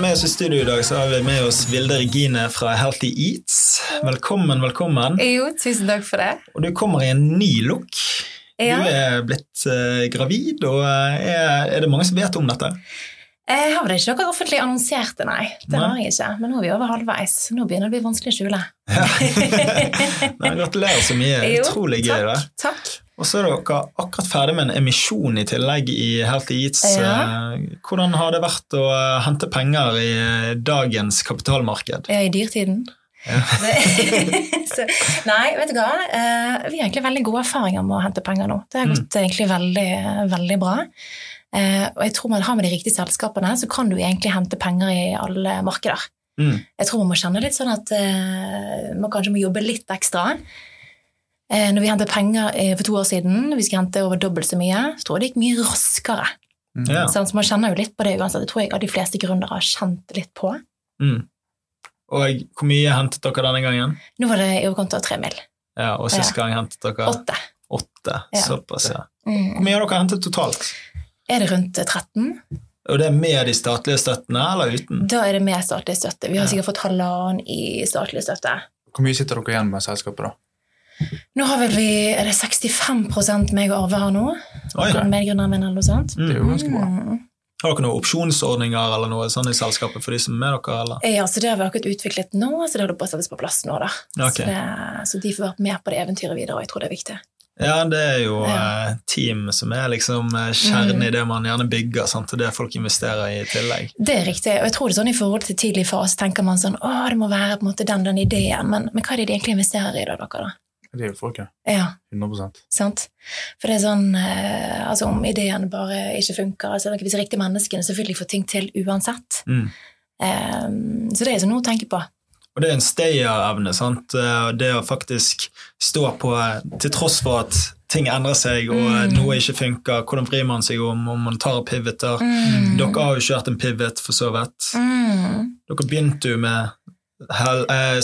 med oss i studio i dag så har vi med oss Vilde Regine fra Healthy Eats. Velkommen, velkommen. Jo, tusen takk for det. Og du kommer i en ny look. Ja. Du er blitt uh, gravid, og eh, er, er det mange som vet om dette? Jeg har vel ikke noe offentlig annonsert det, nei. Det har jeg ikke. Men nå er vi over halvveis. Nå begynner det å bli vanskelig å skjule. Nei, gratulerer så mye. Jo, Utrolig gøy. Takk. takk. Og så er dere akkurat ferdig med en emisjon i tillegg i Healthy Eats. Ja. Eh, Hvordan har det vært å eh, hente penger i eh, dagens kapitalmarked? Er i dyrtiden. Ja. Så, nei, vet du hva. Vi har egentlig veldig gode erfaringer med å hente penger nå. Det har Mm. gått egentlig veldig, veldig bra. Og jeg tror man har med de riktige selskapene, så kan du egentlig hente penger i alle markeder. Mm. Jeg tror man må kjenne litt sånn at man kanskje må jobbe litt ekstra. Eh, når vi hentet penger eh, for to år siden, vi skulle hente over dobbelt så mye, så tror jeg det gikk mye raskere. Ja. Sånn, Så man kjenner jo litt på det uansett. Det tror jeg at de fleste gründere har kjent litt på. Mm. Og hvor mye hentet dere denne gangen? Nå var det i overkant av tre mil. Ja, Og sist gang hentet dere Åtte. åtte. Ja. Såpass, ja. Mm. Hvor mye har dere hentet totalt? Er det rundt 13? Og det er med de statlige støttene, eller uten? Da er det med statlig støtte. Vi har Ja. sikkert fått halvannen i statlig støtte. Hvor mye sitter dere igjen med selskapet, da? Nå har vel vi Er det 65 meg og Arve har nå? Oi. Medgründeren min, eller noe sånt. Det er jo ganske bra. Mm. Har dere noen opsjonsordninger eller noe sånt i selskapet for de som er med dere? eller? Ja, så Det har vi akkurat utviklet nå, så det holder på å settes på plass nå. da. Okay. Så, det, så de får vært med på det eventyret videre, og jeg tror det er viktig. Ja, det er jo Ja. eh, team som er liksom kjernen kjernen i det man gjerne bygger, sant? og det folk investerer i i tillegg. Det er riktig, og jeg tror det er sånn i forhold til tidlig fase tenker man sånn å, det må være på en måte den den ideen, men, men hva er det de egentlig investerer i da, dere? da? Det er jo folket. Ja, 100 sant? For det er sånn eh, altså Om ideen bare ikke funker altså Hvis riktige menneskene så vil de få ting til uansett. Mm. Eh, så det er sånn noe å tenke på. Og det er en stayer-evne. sant? Eh, Det å faktisk stå på eh, til tross for at ting endrer seg og eh, Mm. noe ikke funker. Hvordan vrir man seg om om man tar pivoter? Mm. Dere har jo kjørt en pivot, for så vidt. Mm. Dere begynte jo med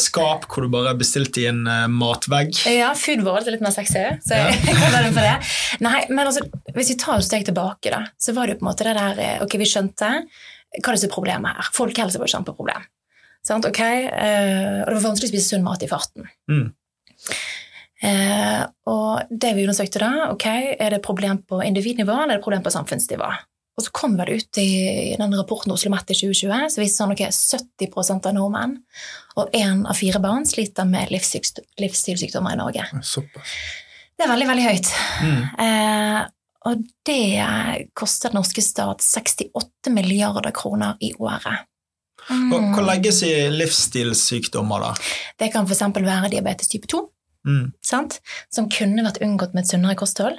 skap hvor du bare bestilte i en eh, matvegg. Ja, food world er litt mer sexy, så Ja. jeg med på det. Nei, men altså, hvis vi tar et steg tilbake, da, så var det jo på en måte det der eh, Ok, vi skjønte hva er det som er problemet her. Folkehelse var et kjempeproblem. Sant? Ok, eh, og det var vanskelig å spise sunn mat i farten. Mm. Eh, og det vi undersøkte da, ok, er det problem på individnivå eller er det problem på samfunnsnivå? Og så kom det ut i den rapporten Oslo Met i 2020, så viste sånn, okay, 70% av nordmenn og én av fire barn sliter med livsstilssykdommer i Norge. Såpass. Det er veldig, veldig høyt. Mm. Eh, og det koster den norske stat 68 milliarder kroner i året. Mm. Og hva legges i livsstilssykdommer, da? Det kan f.eks. være diabetes type 2, Mm. sant? som kunne vært unngått med et sunnere kosthold.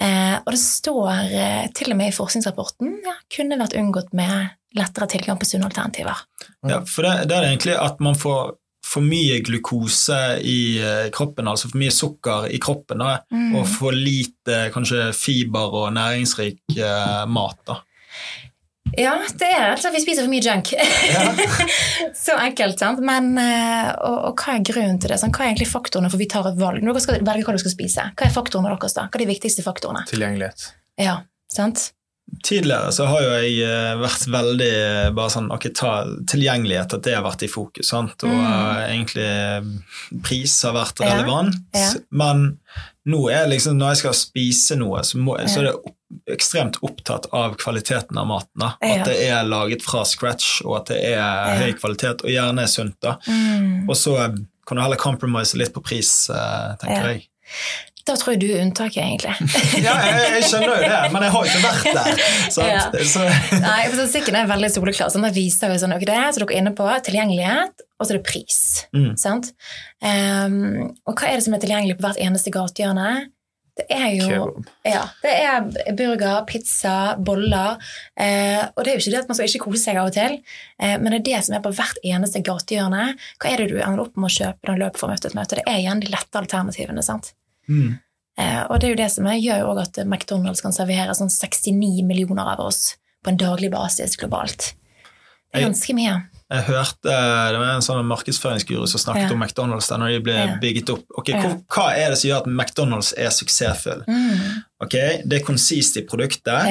Eh, og det står eh, til og med i forskningsrapporten ja, kunne vært unngått med lettere tilgang på sunne alternativer. Ja, for det, det er egentlig at man får for mye glukose i eh, kroppen, altså for mye sukker i kroppen, da, Mm. og for lite kanskje fiber og næringsrik eh, mat. da. Ja, det er rett og slett vi spiser for mye junk. så enkelt, sant? Men, eh, og, og hva er grunnen til det? Sånn, Hva er egentlig faktorene for vi tar et valg? Når dere skal velge hva dere skal spise, hva er faktorene deres da? Hva er de viktigste faktorene? Tilgjengelighet. Ja, sant? Tidligere så har jo jeg eh, vært veldig eh, bare sånn, ok, ta tilgjengelighet, at det har vært i fokus. sant? Og Mm. egentlig pris har vært relevant. ja. Men nå er liksom, når jeg skal spise noe, så, må, så er det opp, ekstremt opptatt av kvaliteten av maten. da. At det er laget fra scratch, og at det er høy kvalitet, og gjerne er sunt. da. Mm. Og så eh, kan du heller compromise litt på pris, eh, tenker Ja. jeg. Da tror jeg du er unntaket, egentlig. Ja, jeg, jeg skjønner jo det, men jeg har jo ikke vært der. Sant? Ja. Så, Nei, for Statistikken er veldig soleklar. Sånn, viser jo sånn, okay, det er, så dere er inne på tilgjengelighet, og så er det pris. Mm. Sant? Um, og hva er det som er tilgjengelig på hvert eneste gatehjørne? Det er jo Kebab. ja, det er burger, pizza, boller. Eh, og det er jo ikke det at man skal ikke kose seg av og til, eh, men det er det som er på hvert eneste gatehjørne. Hva er det du ender opp med å kjøpe når du løper fra møte til møte? Det er igjen de lette alternativene. sant? mm. Eh, og det er jo det som er, gjør jo også at McDonald's kan servere sånn 69 millioner av oss på en daglig basis globalt. Det er ganske mye. Jeg hørte Det var en sånn markedsføringsguru som snakket Ja. om McDonald's da når de ble Ja. bygget opp. Ok, Ja. Hva er det som gjør at McDonald's er suksessfull? Mm. Ok, Det er konsist i produktet.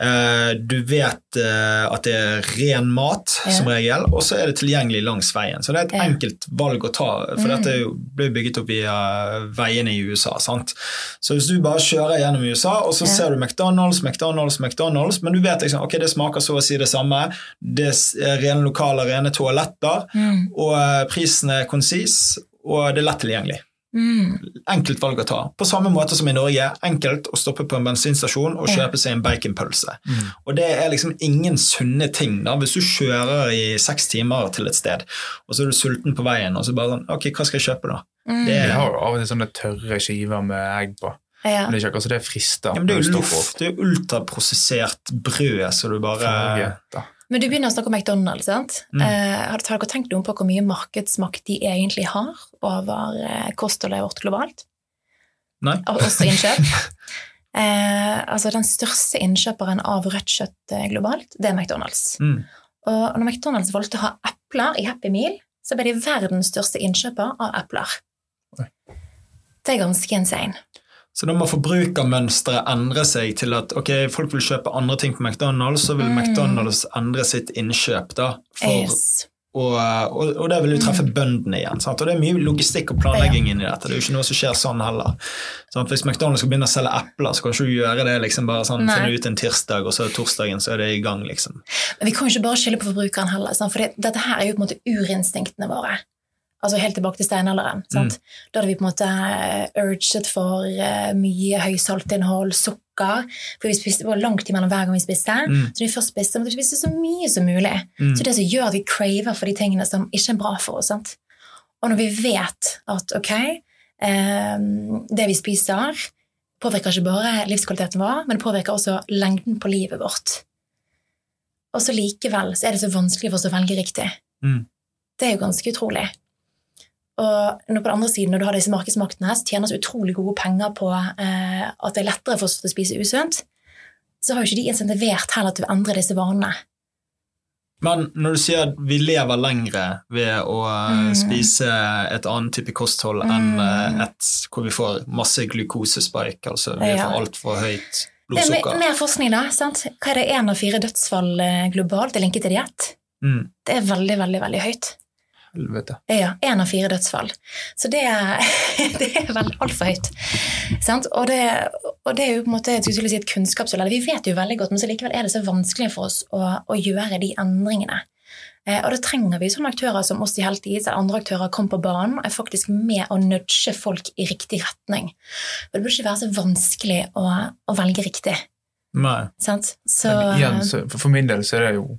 Eh, Du vet eh, at det er ren mat, Ja. som regel, og så er det tilgjengelig langs veien. Så det er et Ja. enkelt valg å ta, for Mm. dette ble bygget opp via veiene i USA. sant? Så hvis du bare kjører gjennom USA, og så Ja. ser du McDonald's, McDonald's, McDonald's, men du vet liksom, ok, det smaker så å si det samme, det er rene lokaler, rene toaletter, Mm. og eh, prisen er konsis, og det er lett tilgjengelig Mm. enkelt valg å ta. På samme måte som i Norge, enkelt å stoppe på en bensinstasjon og kjøpe seg en baconpølse. Mm. Og det er liksom ingen sunne ting. da, Hvis du kjører i seks timer til et sted, og så er du sulten på veien, og så bare sånn Ok, hva skal jeg kjøpe, da? Mm. Det er, Vi har av og til sånne tørre skiver med egg på. Ja. Men det er ikke akkurat så det frister. Ja, men det er jo luft, det er ultraprosessert brød, så du bare Farget, da. Men du begynner å snakke om McDonald's. sant? Mm. Eh, har dere tenkt noe på hvor mye markedsmakt de egentlig har over eh, kostholdet vårt globalt? Nei. Og også innkjøp? eh, altså Den største innkjøperen av rødt kjøtt eh, globalt, det er McDonald's. Mm. Og når McDonald's valgte å ha epler i Happy Meal, så ble de verdens største innkjøper av epler. Nei. Det er ganske insane. Så da må forbrukermønsteret endre seg til at ok, folk vil kjøpe andre ting på McDonald's, så vil Mm. McDonald's endre sitt innkjøp da, for Yes. Og, og, og det vil jo treffe bøndene igjen. Sant? Og det er mye logistikk og planlegging inni dette. Det er jo ikke noe som skjer sånn heller. Sant? Hvis McDonald's skal begynne å selge epler, så kan du ikke gjøre det liksom bare sånn, finne ut en tirsdag, og så er torsdagen så er det i gang. liksom. Men vi kan jo ikke bare skylde på forbrukeren heller, for det, dette her er jo på en måte urinstinktene våre. Altså helt tilbake til steinalderen. Sant? Da hadde vi på en måte eh, urget for eh, mye høysaltinnhold, sukker. For vi spiste, det var langt imellom hver gang vi spiste. Mm. Så når vi først spiste, måtte vi spise så mye som mulig. Mm. Så det som gjør at vi craver for de tingene som ikke er bra for oss. Sant? Og når vi vet at ok, eh, det vi spiser, påvirker ikke bare livskvaliteten vår, men det påvirker også lengden på livet vårt. Og så likevel så er det så vanskelig for oss å velge riktig. Mm. Det er jo ganske utrolig. Og når på den andre siden, når du har disse markedsmaktene, så tjener så utrolig gode penger på eh, at det er lettere for oss å spise usunt, så har jo ikke de insentivert heller til å endre disse vanene. Men når du sier at vi lever lengre ved å eh, Mm. spise et annet type kosthold Mm. enn eh, et hvor vi får masse glukosespike, altså vi Ja. får altfor høyt Det er blodsukker mer forskning, da. sant? Hva er det én av fire dødsfall eh, globalt er linket til diett? mm. Det er veldig, veldig veldig høyt. Helvete. Ja, én av fire dødsfall. Så det er, det er vel altfor høyt. Sant? Og, det, og det er jo på en måte si et kunnskapshull. Vi vet jo veldig godt, men så likevel er det så vanskelig for oss å, å gjøre de endringene. Eh, og da trenger vi sånne aktører som oss i Heltis eller andre aktører kom på banen er faktisk med å nudge folk i riktig retning. For det burde ikke være så vanskelig å, å velge riktig. Nei. Sant? Så igjen, så for min del så er det jo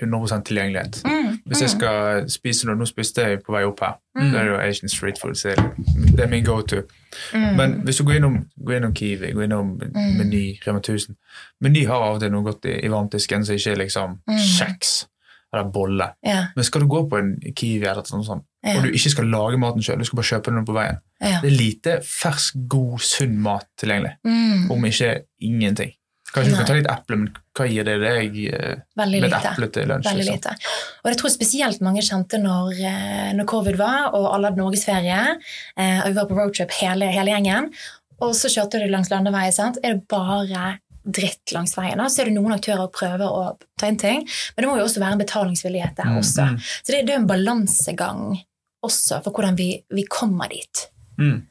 100 tilgjengelighet. mm, Hvis jeg mm, skal spise noe, nå spiste jeg på vei opp her, Mm. det er jo Asian street food, så det er min go-to. mm, Men hvis du går innom, går innom Kiwi, går innom Mm. Meny, Rema 1000 Meny har av og til noe godt i, i varmtisken som ikke er liksom Mm. kjeks eller bolle. Yeah. Men skal du gå på en Kiwi eller noe sånt, yeah. og du ikke skal lage maten sjøl, du skal bare kjøpe den på veien yeah. Det er lite fersk, god, sunn mat tilgjengelig. Om ikke ingenting. Kanskje du kan ta litt eple, men hva gir det deg eh, veldig med et eple til lunsj? Veldig Liksom? lite. Og jeg tror spesielt mange kjente når, eh, når covid var, og alle hadde norgesferie, eh, og vi var på roadtrip hele, hele gjengen, og så kjørte du langs landevei, sant? er det bare dritt langs veien. Da. Så er det noen aktører som prøver å ta inn ting, men det må jo også være en betalingsvillighet der Mm, også. mm. Så det, det er en balansegang også for hvordan vi, vi kommer dit. Mm.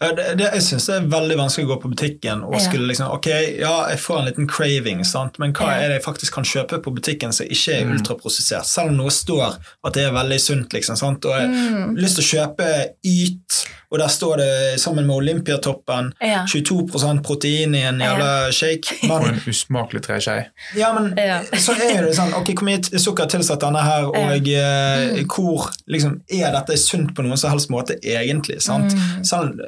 Eh, Det, det, jeg syns det er veldig vanskelig å gå på butikken og Ja. skulle liksom Ok, ja, jeg får en liten craving, sant? men hva Ja. er det jeg faktisk kan kjøpe på butikken som ikke er Mm. ultraprosessert? Selv om noe står at det er veldig sunt, liksom. sant? Og jeg Mm. har lyst til å kjøpe Yt, og der står det sammen med Olympiatoppen Ja. 22% protein i en jævla shake. Og en usmakelig treskje. ja, men Ja. så er det sånn Ok, hvor mye t- sukker er tilsatt denne her, og eh, Mm. hvor liksom, Er dette sunt på noen som helst måte, egentlig? sant? Mm. Selv,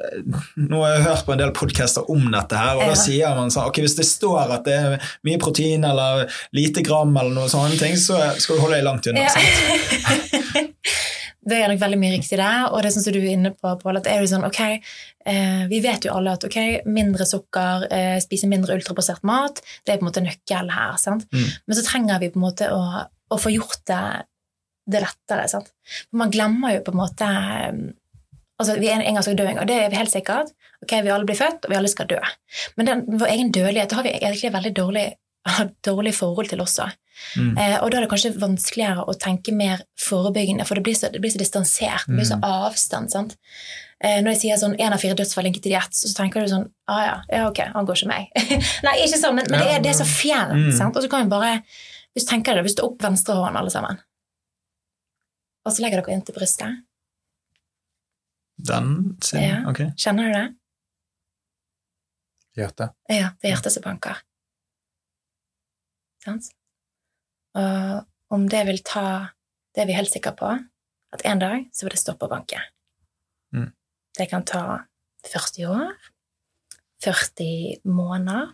nå har jeg hørt på en del podcaster om dette, her, og Ja. da sier man sånn ok, Hvis det står at det er mye protein eller lite gram, eller noe sånne ting, så skal du holde deg langt unna. Ja. det er nok veldig mye riktig der, og det er sånn du er inne på, Pål, at er det sånn, ok, eh, vi vet jo alle at ok, mindre sukker, eh, spise mindre ultrabasert mat, det er på en måte nøkkel her, sant? Mm. Men så trenger vi på en måte å, å få gjort det, det lettere, sant? For man glemmer jo på en måte, eh, altså vi er en gang skal dø en gang, det er vi helt sikkert, ok, vi alle blir født, og vi alle skal dø. Men den, vår egen dødelighet, har vi egentlig veldig dårlig dårlig forhold til også. Mm. Eh, og da er det kanskje vanskeligere å tenke mer forebyggende, for det blir så, det blir så distansert. Det blir så avstand. sant? Eh, når jeg sier sånn én av fire dødsfall linket til diett, så tenker du sånn ah, ja, ja, ok, han går ikke meg. Nei, ikke sånn, men, men det, er, det er så fjernt. Mm. sant? Og så kan vi bare Hvis du tenker det, hvis du tar opp venstre hånd, alle sammen, og så legger dere inn til brystet, Den siden? Ja. Ok. kjenner du det? Hjertet? Ja, det er hjertet som banker. Sant? Og om det vil ta Det er vi helt sikre på, at en dag så vil det stoppe å banke. Mm. Det kan ta 40 år, 40 måneder,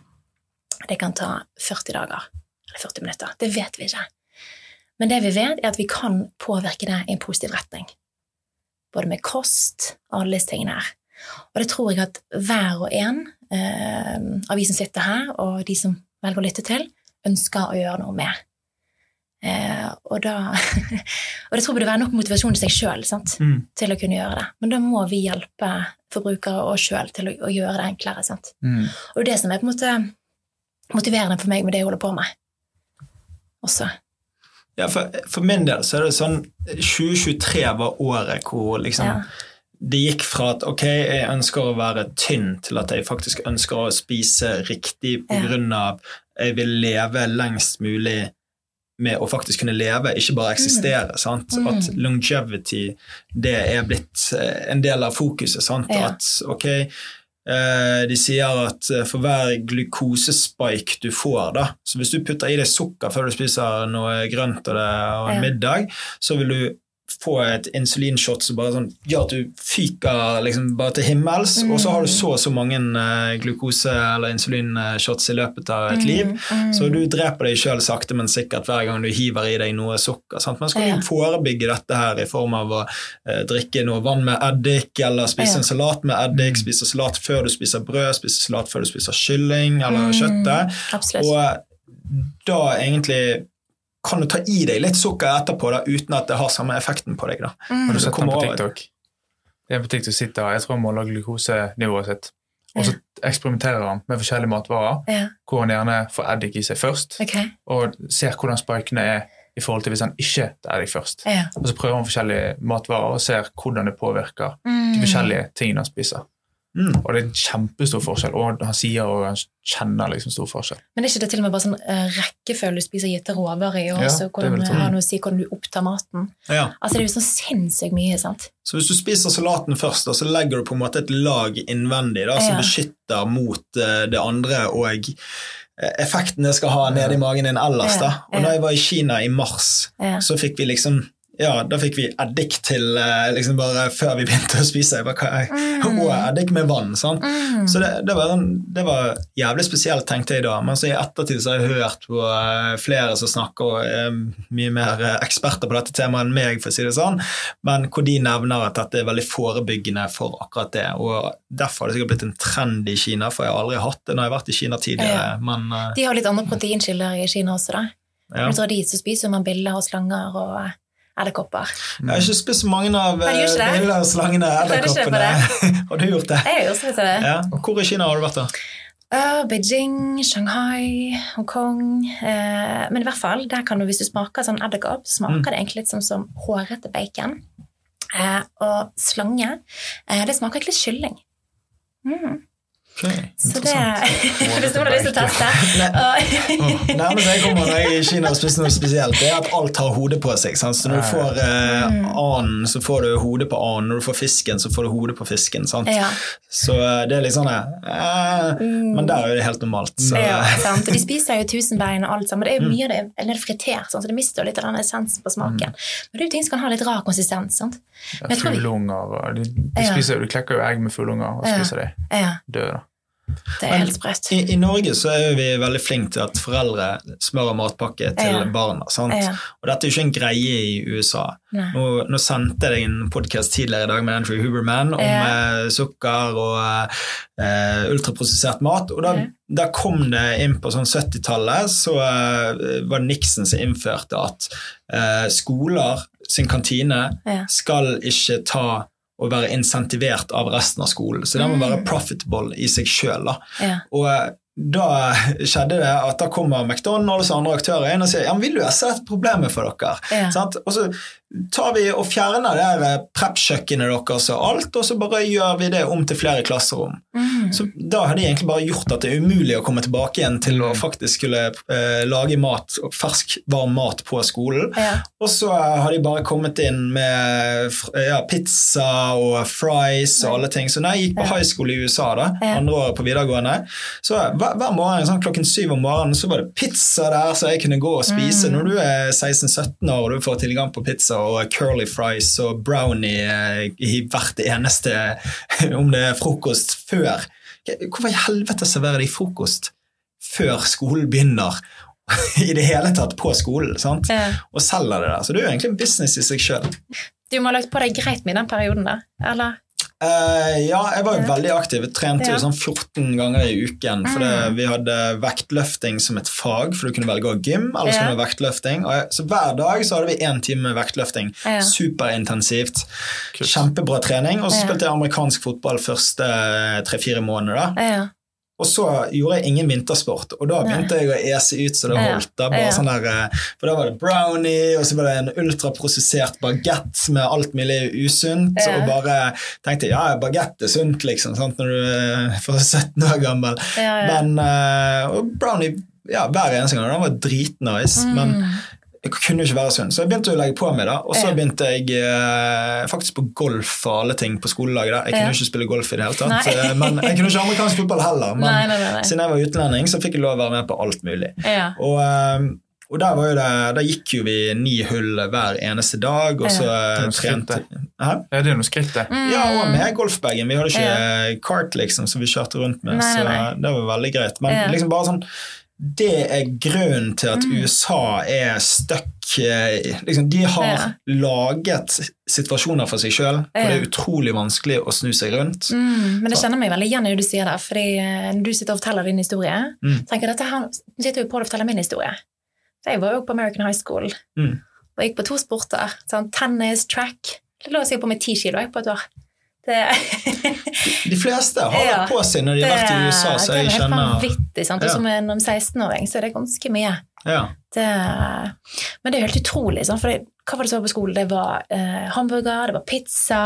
det kan ta 40 dager, eller 40 minutter. Det vet vi ikke. Men det vi vet, er at vi kan påvirke det i en positiv retning. Både med kost alle disse tingene her. Og det tror jeg at hver og en eh, av vi som sitter her, og de som velger å lytte til, ønsker å gjøre noe med. Eh, og, da, og det tror jeg vil være nok motivasjon i seg sjøl Mm. til å kunne gjøre det. Men da må vi hjelpe forbrukere og sjøl til å, å gjøre det enklere. Sant? Mm. Og det er det som er på en måte motiverende for meg med det jeg holder på med. Også. Ja, for, for min del så er det sånn 2023 var året hvor liksom Ja. det gikk fra at ok, jeg ønsker å være tynn, til at jeg faktisk ønsker å spise riktig på Ja. grunn av jeg vil leve lengst mulig med å faktisk kunne leve, ikke bare eksistere. sant? Mm. At longevity det er blitt eh, en del av fokuset. sant? Ja. At ok, de sier at eh, for hver glukosespike du får, da, så hvis du putter i deg sukker før du spiser noe grønt og, det, og en Ja. middag, så vil du få et insulinshot som bare sånn, gjør at du fyker liksom bare til himmels, Mm. og så har du så og så mange uh, glukose- eller insulinshots i løpet av et liv. Mm, mm. Så du dreper deg sjøl sakte, men sikkert hver gang du hiver i deg noe sukker. Sant? Men skal Ja. du forebygge dette her i form av å uh, drikke noe vann med eddik, eller spise Ja. en salat med eddik, spise salat før du spiser brød, spise salat før du spiser kylling eller Mm, kjøttet, Absolutt. og da egentlig kan du ta i deg litt sukker etterpå da, uten at det har samme effekten på deg. da. Mm. Du sett den kommer på over. TikTok? Det er på TikTok sitter jeg tror han måler glukosenivået sitt. Og så eksperimenterer han med forskjellige matvarer, Ja, hvor han gjerne får eddik i seg først, okay. og ser hvordan spikene er i forhold til hvis han ikke tar eddik først. Ja. Og så prøver han forskjellige matvarer og ser hvordan det påvirker Mm. de forskjellige tingene han spiser. Mm. Og det er en kjempestor forskjell, og han sier og han kjenner liksom stor forskjell. Men er ikke det til og med bare sånn uh, rekkefølge du spiser gitte råvarer i, og Ja, er hvordan det sånn. har noe å si hvordan du opptar maten? Ja. Altså Det er jo sånn sinnssykt mye, sant? Så hvis du spiser salaten først, da, så legger du på en måte et lag innvendig da, som Ja. beskytter mot uh, det andre og uh, effekten det skal ha nede i magen din ellers. Ja, da. Og ja. da jeg var i Kina i mars, Ja. så fikk vi liksom ja, da fikk vi eddik til eh, liksom bare før vi begynte å spise. Jeg bare, Mm. Og eddik med vann. Sånn. Mm. Så det, det, var, det var jævlig spesielt, tenkte jeg da. Men så i ettertid så har jeg hørt på eh, flere som snakker, og er mye mer eh, eksperter på dette temaet enn meg, for å si det sånn, men hvor de nevner at dette er veldig forebyggende for akkurat det. Og derfor har det sikkert blitt en trend i Kina, for jeg har aldri hatt det når jeg har vært i Kina tidligere. Ja. Men De har litt andre proteinkilder i Kina også, da. ja. Du drar dit, så spiser man biller og slanger og edderkopper. jeg har ikke spist mange av du eh, billene og slangene, edderkoppene. Har du gjort det? Jeg har også det. Ja. Hvor i Kina har du vært, da? Uh, Beijing, Shanghai, Hongkong uh, Men i hvert fall, der kan du, hvis du smaker sånn edderkopp, smaker Mm. det egentlig litt som, som hårete bacon. Uh, og slange, det smaker egentlig kylling. Mm. Ok, Så det. Hvis noen har lyst til å teste. Nærmest jeg kommer når jeg er i Kina og spiser noe spesielt, det er at alt har hode på seg. Sant? Så når du får eh, Mm. anden, så får du hode på anden. Når du får fisken, så får du hode på fisken. Sant? ja. Så eh, det er litt sånn eh, Men der er det helt normalt. Så, Mm. ja, sant? Og de spiser jo tusenbein og alt sammen. Det er jo Mm. mye av det eller fritert, sant? så det mister jo litt av den essensen på smaken. Men det er jo ting som kan ha litt rar konsistens. sant? Ja, Men jeg tror vi- Fuglunger og de, de, spiser, de klekker jo egg med fullunger og spiser ja. Ja, døde. Det er Men helt sprøtt. I, I Norge så er vi veldig flinke til at foreldre smører matpakke til Ja. barna. Sant? Ja. Og dette er jo ikke en greie i USA. Nå, nå sendte jeg deg en podkast tidligere i dag med Andrew Huberman om Ja. eh, sukker og eh, ultraprosessert mat. Og da, da kom det inn på sånn 70-tallet, så eh, var det Nixon som innførte at eh, skoler sin kantine skal ikke ta og være insentivert av resten av skolen. Så det må Mm. være profitable i seg sjøl. Ja. Og eh, da skjedde det at da kommer McDonald's og andre aktører inn og sier ja, men vil du erstatte problemet for dere. Ja. Og så tar vi og fjerner det prep-kjøkkenet deres og alt, og så bare gjør vi det om til flere klasserom. Mm. Så Da har de egentlig bare gjort at det er umulig å komme tilbake igjen til å faktisk skulle eh, lage mat, fersk, varm mat på skolen. Ja. Og så har de bare kommet inn med ja, pizza og fries og alle ting. Så når jeg gikk på high school i USA, da, andre året på videregående, så hver, hver morgen sånn klokken syv om morgenen så var det pizza der så jeg kunne gå og spise. Mm. Når du er 16-17 år og du får tilgang på pizza og curly fries og brownie eh, i hvert eneste Om det er frokost før Hvorfor i helvete serverer de frokost før skolen begynner? I det hele tatt på skolen. sant? Ja. og selger det der. Så det er jo egentlig en business i seg sjøl. Du må ha lagt på deg greit med i den perioden, da? Eller? Ja, jeg var jo veldig aktiv. Jeg trente Ja. jo sånn 14 ganger i uken. For det, Mm. vi hadde vektløfting som et fag, for du kunne velge å ha gym eller så Ja. kunne du vektløfting. Og jeg, så hver dag så hadde vi én time med vektløfting. Ja. Superintensivt. Kult. Kjempebra trening. Og så Ja. spilte jeg amerikansk fotball første tre-fire måneder. da. Og så gjorde jeg ingen vintersport, og da begynte jeg å ese ut så det holdt. Da, bare sånn der, eh, for da var det brownie, og så var det en ultraprosessert bagett med alt mulig usunt. Og bare tenkte ja, bagett er sunt, liksom, sant, når du er for 17 år gammel. Men, eh, og brownie ja, hver eneste gang. Den var dritnice. Mm. men jeg kunne ikke være sunn, så jeg begynte å legge på meg. da, Og så Ja. begynte jeg eh, faktisk på golf og alle ting på skolelaget. da, Jeg kunne Ja. ikke spille golf i det hele tatt, Nei. eh, men jeg kunne ikke amerikansk fotball heller. Men Nei, nei, siden jeg var utlending, så fikk jeg lov å være med på alt mulig. Ja. Og, eh, og der, var jo det, der gikk jo vi ni hull hver eneste dag, og så er eh, trente Hæ? Ja, det er noe skritt, det. Mm. Ja, og med golfbagen. Vi hadde ikke Ja. kart liksom, som vi kjørte rundt med, Nei, nei, nei. så det var veldig greit. Men Ja. liksom bare sånn det er grunnen til at Mm. USA er stuck eh, liksom, De har Ja. laget situasjoner for seg sjøl, og det er utrolig vanskelig å snu seg rundt. Mm, men det kjenner meg veldig igjen det du sier der. fordi eh, Når du sitter og forteller din historie, Mm. tenker jeg dette her, sitter jo på å fortelle min historie. For jeg var jo på American High School Mm. og gikk på to sporter. Sånn, tennis, track. Det lå sikkert på med ti kilo jeg, på et år. Det, De fleste har Ja. det på seg når de har vært i USA, så det er helt vanvittig. sant? Og Ja. som en 16-åring så er det ganske mye. ja. Det, men det er helt utrolig. Sant? For det, hva var det som var på skolen? Det var eh, hamburger, det var pizza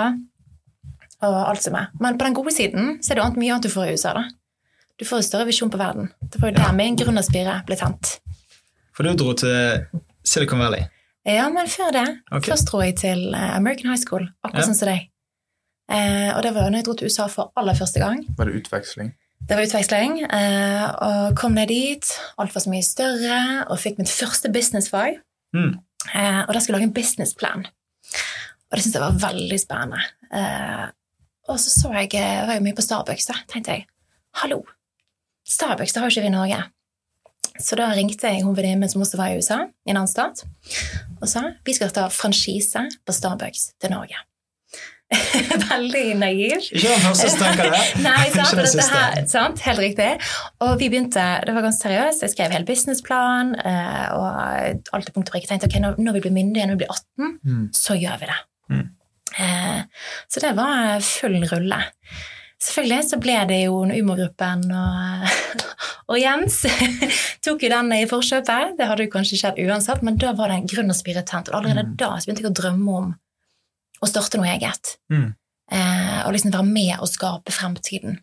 og alt som er. Men på den gode siden så er det mye annet du får i USA. da. Du får en større visjon på verden. Det var jo Ja. der min gründerspire ble tent. For du dro til Silicon Valley. Ja, men før det Okay. Først dro jeg til eh, American High School, akkurat Ja. sånn som deg. Eh, og det var når jeg dro til USA for aller første gang. Var det utveksling? Det var utveksling, eh, og kom ned dit. Alt var så mye større, og fikk mitt første businessfag. Mm. Eh, og da skulle jeg lage en businessplan. Og det syntes jeg var veldig spennende. Eh, og så så jeg, jeg var jo mye på Starbucks, da. tenkte jeg hallo, Starbucks det har jo ikke vi i Norge. Så da ringte jeg hun venninnen som også var i USA, i en annen stat, og sa vi skal ta franchise på Starbucks til Norge. veldig naiv. Ikke den første som tenker det. Nei, sant? Ikke dette her, sant? Helt riktig. Og vi begynte, det var ganske seriøst. Jeg skrev hele businessplan eh, og alt det punkt og prikke. Tenkte ok, når, vi blir myndige, når vi blir 18, Mm. så gjør vi det. Mm. Eh, så det var full rulle. Selvfølgelig så ble det jo Umo-gruppen og, og Jens tok jo den i forkjøpet. Det hadde jo kanskje skjedd uansett, men da var det en grunn og spire tent. Og allerede Mm. da så begynte jeg å drømme om å starte noe eget. Mm. Eh, og liksom være med og skape fremtiden.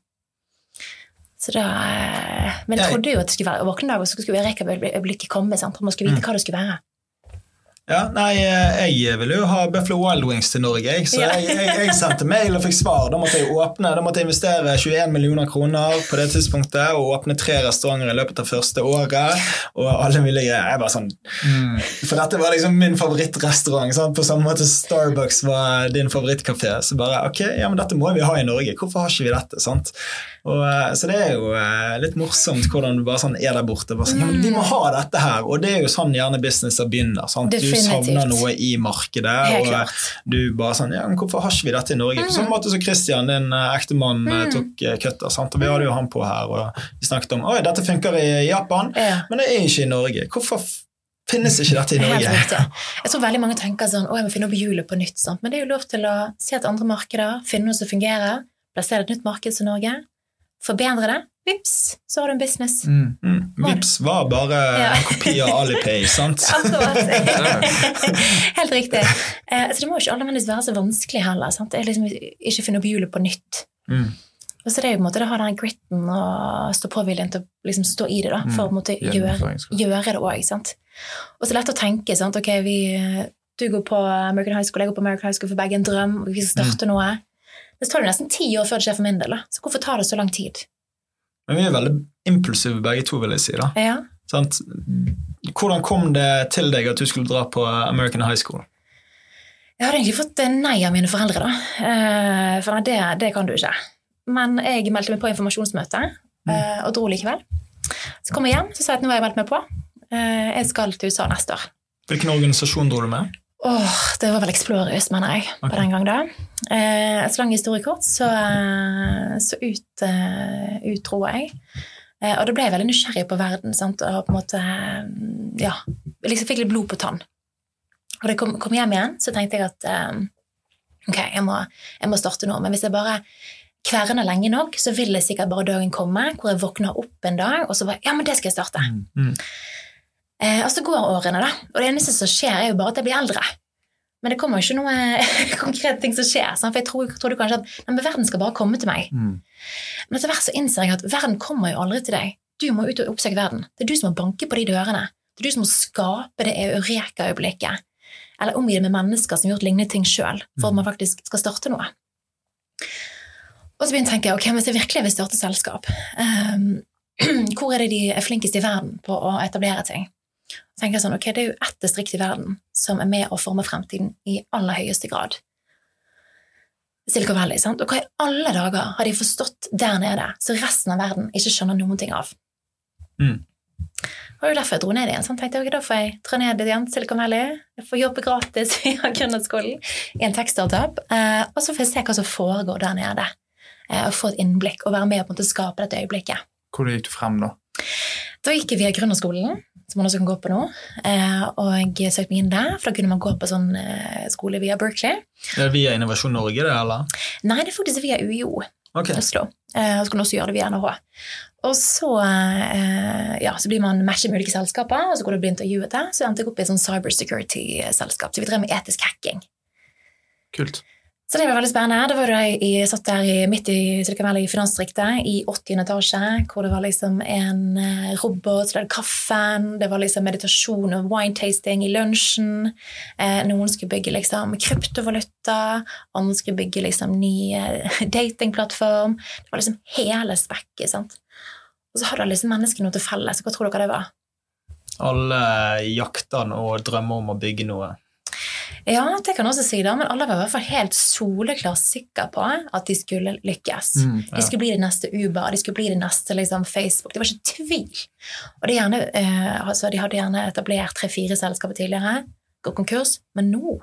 Så da, eh, men jeg Jeg- trodde jo at det skulle være våkne dag, og så skulle Eureka-øyeblikket komme. Sant? Man skulle vite Mm. hva det skulle være. Ja, nei, eh, jeg ville jo ha Buffalo Wild Wings til Norge, jeg. Så jeg, jeg, jeg sendte mail og fikk svar. Da måtte jeg åpne, da måtte jeg investere 21 millioner kroner på det tidspunktet og åpne tre restauranter i løpet av første året. Og alle ville. Jeg bare sånn, Mm. For dette var liksom min favorittrestaurant. Sant? På samme måte Starbucks var din favorittkafé. Så bare ok, ja, men dette må vi ha i Norge. Hvorfor har ikke vi dette? sant? Og, eh, så det er jo eh, litt morsomt hvordan du bare sånn er der borte. Bare sånn, ja, men Vi må ha dette her, og det er jo sånn gjerne businesser begynner. sant? Du Definitivt. savner noe i markedet, Helt og klart. du bare sånn Ja, men hvorfor har ikke vi dette i Norge? På samme måte som Christian, din eh, ektemann, Mm. tok eh, sant? Og vi hadde jo han på her, og vi snakket om oi, dette funker i Japan, Ja. men det er ikke i Norge. Hvorfor finnes ikke dette i Norge? Jeg tror veldig mange tenker sånn å, jeg må finne opp hjulet på nytt. Sant? Men det er jo lov til å se et andre markeder, finne noe som fungerer, plassere et nytt marked som Norge, forbedre det, vips, så har du en business. Mm. Mm. Vips var bare Ja. en kopi av Alipay, sant? Helt riktig. Eh, så det må jo ikke nødvendigvis være så vanskelig heller. Sant? Det er liksom ikke finne opp hjulet på nytt. Mm. Og så det er jo på en måte det å ha den gritten og stå-på-viljen til å liksom stå i det, da, for å på måte gjøre, gjøre det òg. Og så lett å tenke. Sant? Ok, vi, du går på American High School, jeg går på American High School for begge en drøm, vi skal starte noe. Så tar det nesten ti år før det skjer for min del. Da. Så hvorfor tar det så lang tid? Men vi er veldig impulsive begge to, vil jeg si. da. Ja. Sant? Hvordan kom det til deg at du skulle dra på American High School? Jeg hadde egentlig fått eh, nei av mine foreldre, da. Eh, For det, det kan du ikke. Men jeg meldte meg på informasjonsmøte mm. og dro likevel. Så kom jeg hjem så sa jeg at nå har jeg meldt meg på. Eh, Jeg skal til USA neste år. Hvilken organisasjon dro du med? Åh, det var vel eksplorøst, mener jeg, på den gang da. Eh, et så lang historie kort, så, eh, så ut, uh, utdro jeg. Eh, og da ble jeg veldig nysgjerrig på verden, sant? og på en måte, eh, ja, liksom fikk litt blod på tann. Og da jeg kom, kom hjem igjen, så tenkte jeg at um, ok, jeg må, jeg må starte nå, men hvis jeg bare kverner lenge nok, så vil det sikkert bare dagen komme, hvor jeg våkner opp en dag, og så bare, ja, men det skal jeg starte. Mm. Eh, og så går årene, da. Og det eneste som skjer, er jo bare at jeg blir eldre. Men det kommer jo ikke noe konkrete ting som skjer. Sant? For jeg tror, trodde kanskje at men verden skal bare komme til meg. Mm. Men etter hvert så innser jeg at verden kommer jo aldri til deg. Du må ut og oppsøke verden. Det er du som må banke på de dørene. Det er du som må skape det eureka-øyeblikket. Eller omgi det med mennesker som har gjort lignende ting sjøl, for at man faktisk skal starte noe. Og så begynte jeg å tenke ok, hvis jeg virkelig vil starte selskap, um, hvor er det de er flinkest i verden på å etablere ting? Tenker jeg sånn, ok, Det er jo ett distrikt i verden som er med å forme fremtiden i aller høyeste grad. Silicon Valley, sant? Og hva i alle dager har de forstått der nede, så resten av verden ikke skjønner noen ting av? Mm. Det var derfor jeg dro ned igjen. Sant? Tenkte, jeg, ok, Da får jeg dra ned igjen til Silicon Valley, jeg får jobbe gratis i gründerskolen i en tech-startup, eh, og så får jeg se hva som foregår der nede. Eh, og få et innblikk og være med og på en måte skape dette øyeblikket. Hvordan gikk du frem da? Da gikk jeg via gründerskolen, som man også kan gå på nå, eh, og jeg søkte meg inn der, for da kunne man gå på sånn eh, skole via Berkeley. Er via Innovasjon Norge, det, eller? Nei, det er faktisk via UiO Ok. Oslo. Eh, Og så kan du også gjøre det via NHH. Og så, ja, så blir man matchet med ulike selskaper, og så går du og blir intervjuet der. Så endte jeg opp i et sånn cybersecurity-selskap. Så vi drev med etisk hacking. Kult. Så det var veldig spennende. Da var jeg, jeg satt der i, midt i Silicon finansdistriktet, i 80. etasje, hvor det var liksom en eh, robot, som var kaffen, det var liksom meditasjon og wine-tasting i lunsjen. Eh, noen skulle bygge liksom kryptovaluta, andre skulle bygge liksom ny eh, datingplattform. Det var liksom hele spekket, sant. Og så hadde liksom menneskene noe til felles. Hva tror dere det var? Alle jakter og drømmer om å bygge noe. Ja, det kan jeg også si da, men alle var i hvert fall helt soleklart sikre på at de skulle lykkes. Mm, ja. De skulle bli det neste Uber, de skulle bli det neste liksom, Facebook. Det var ikke tvil. Og de, gjerne, eh, altså, de hadde gjerne etablert tre-fire selskaper tidligere, gått konkurs, men nå,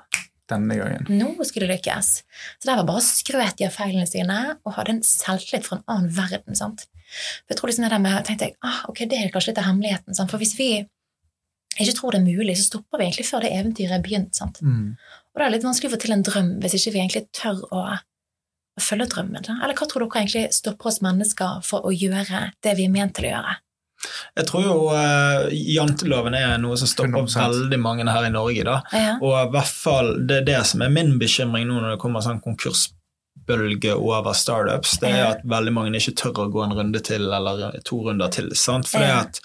Denne gangen. nå skulle det lykkes. Så der var bare skrøt de av feilene sine og hadde en selvtillit fra en annen verden. sant? For jeg tror liksom det der med, tenkte jeg, ah, ok, det er kanskje litt av hemmeligheten. Sant? For hvis vi ikke tror det er mulig, så stopper vi egentlig før det eventyret er begynt. sant? Mm. Og det er litt vanskelig å få til en drøm hvis ikke vi egentlig tør å, å følge drømmen. Da? Eller hva tror dere egentlig stopper oss mennesker for å gjøre det vi er ment til å gjøre? Jeg tror jo uh, janteloven er noe som stopper 100%. veldig mange her i Norge. da. Ja. Og i hvert fall, det er det som er min bekymring nå når det kommer sånn konkursbølge over startups, det er at veldig mange ikke tør å gå en runde til eller to runder til. sant? For det at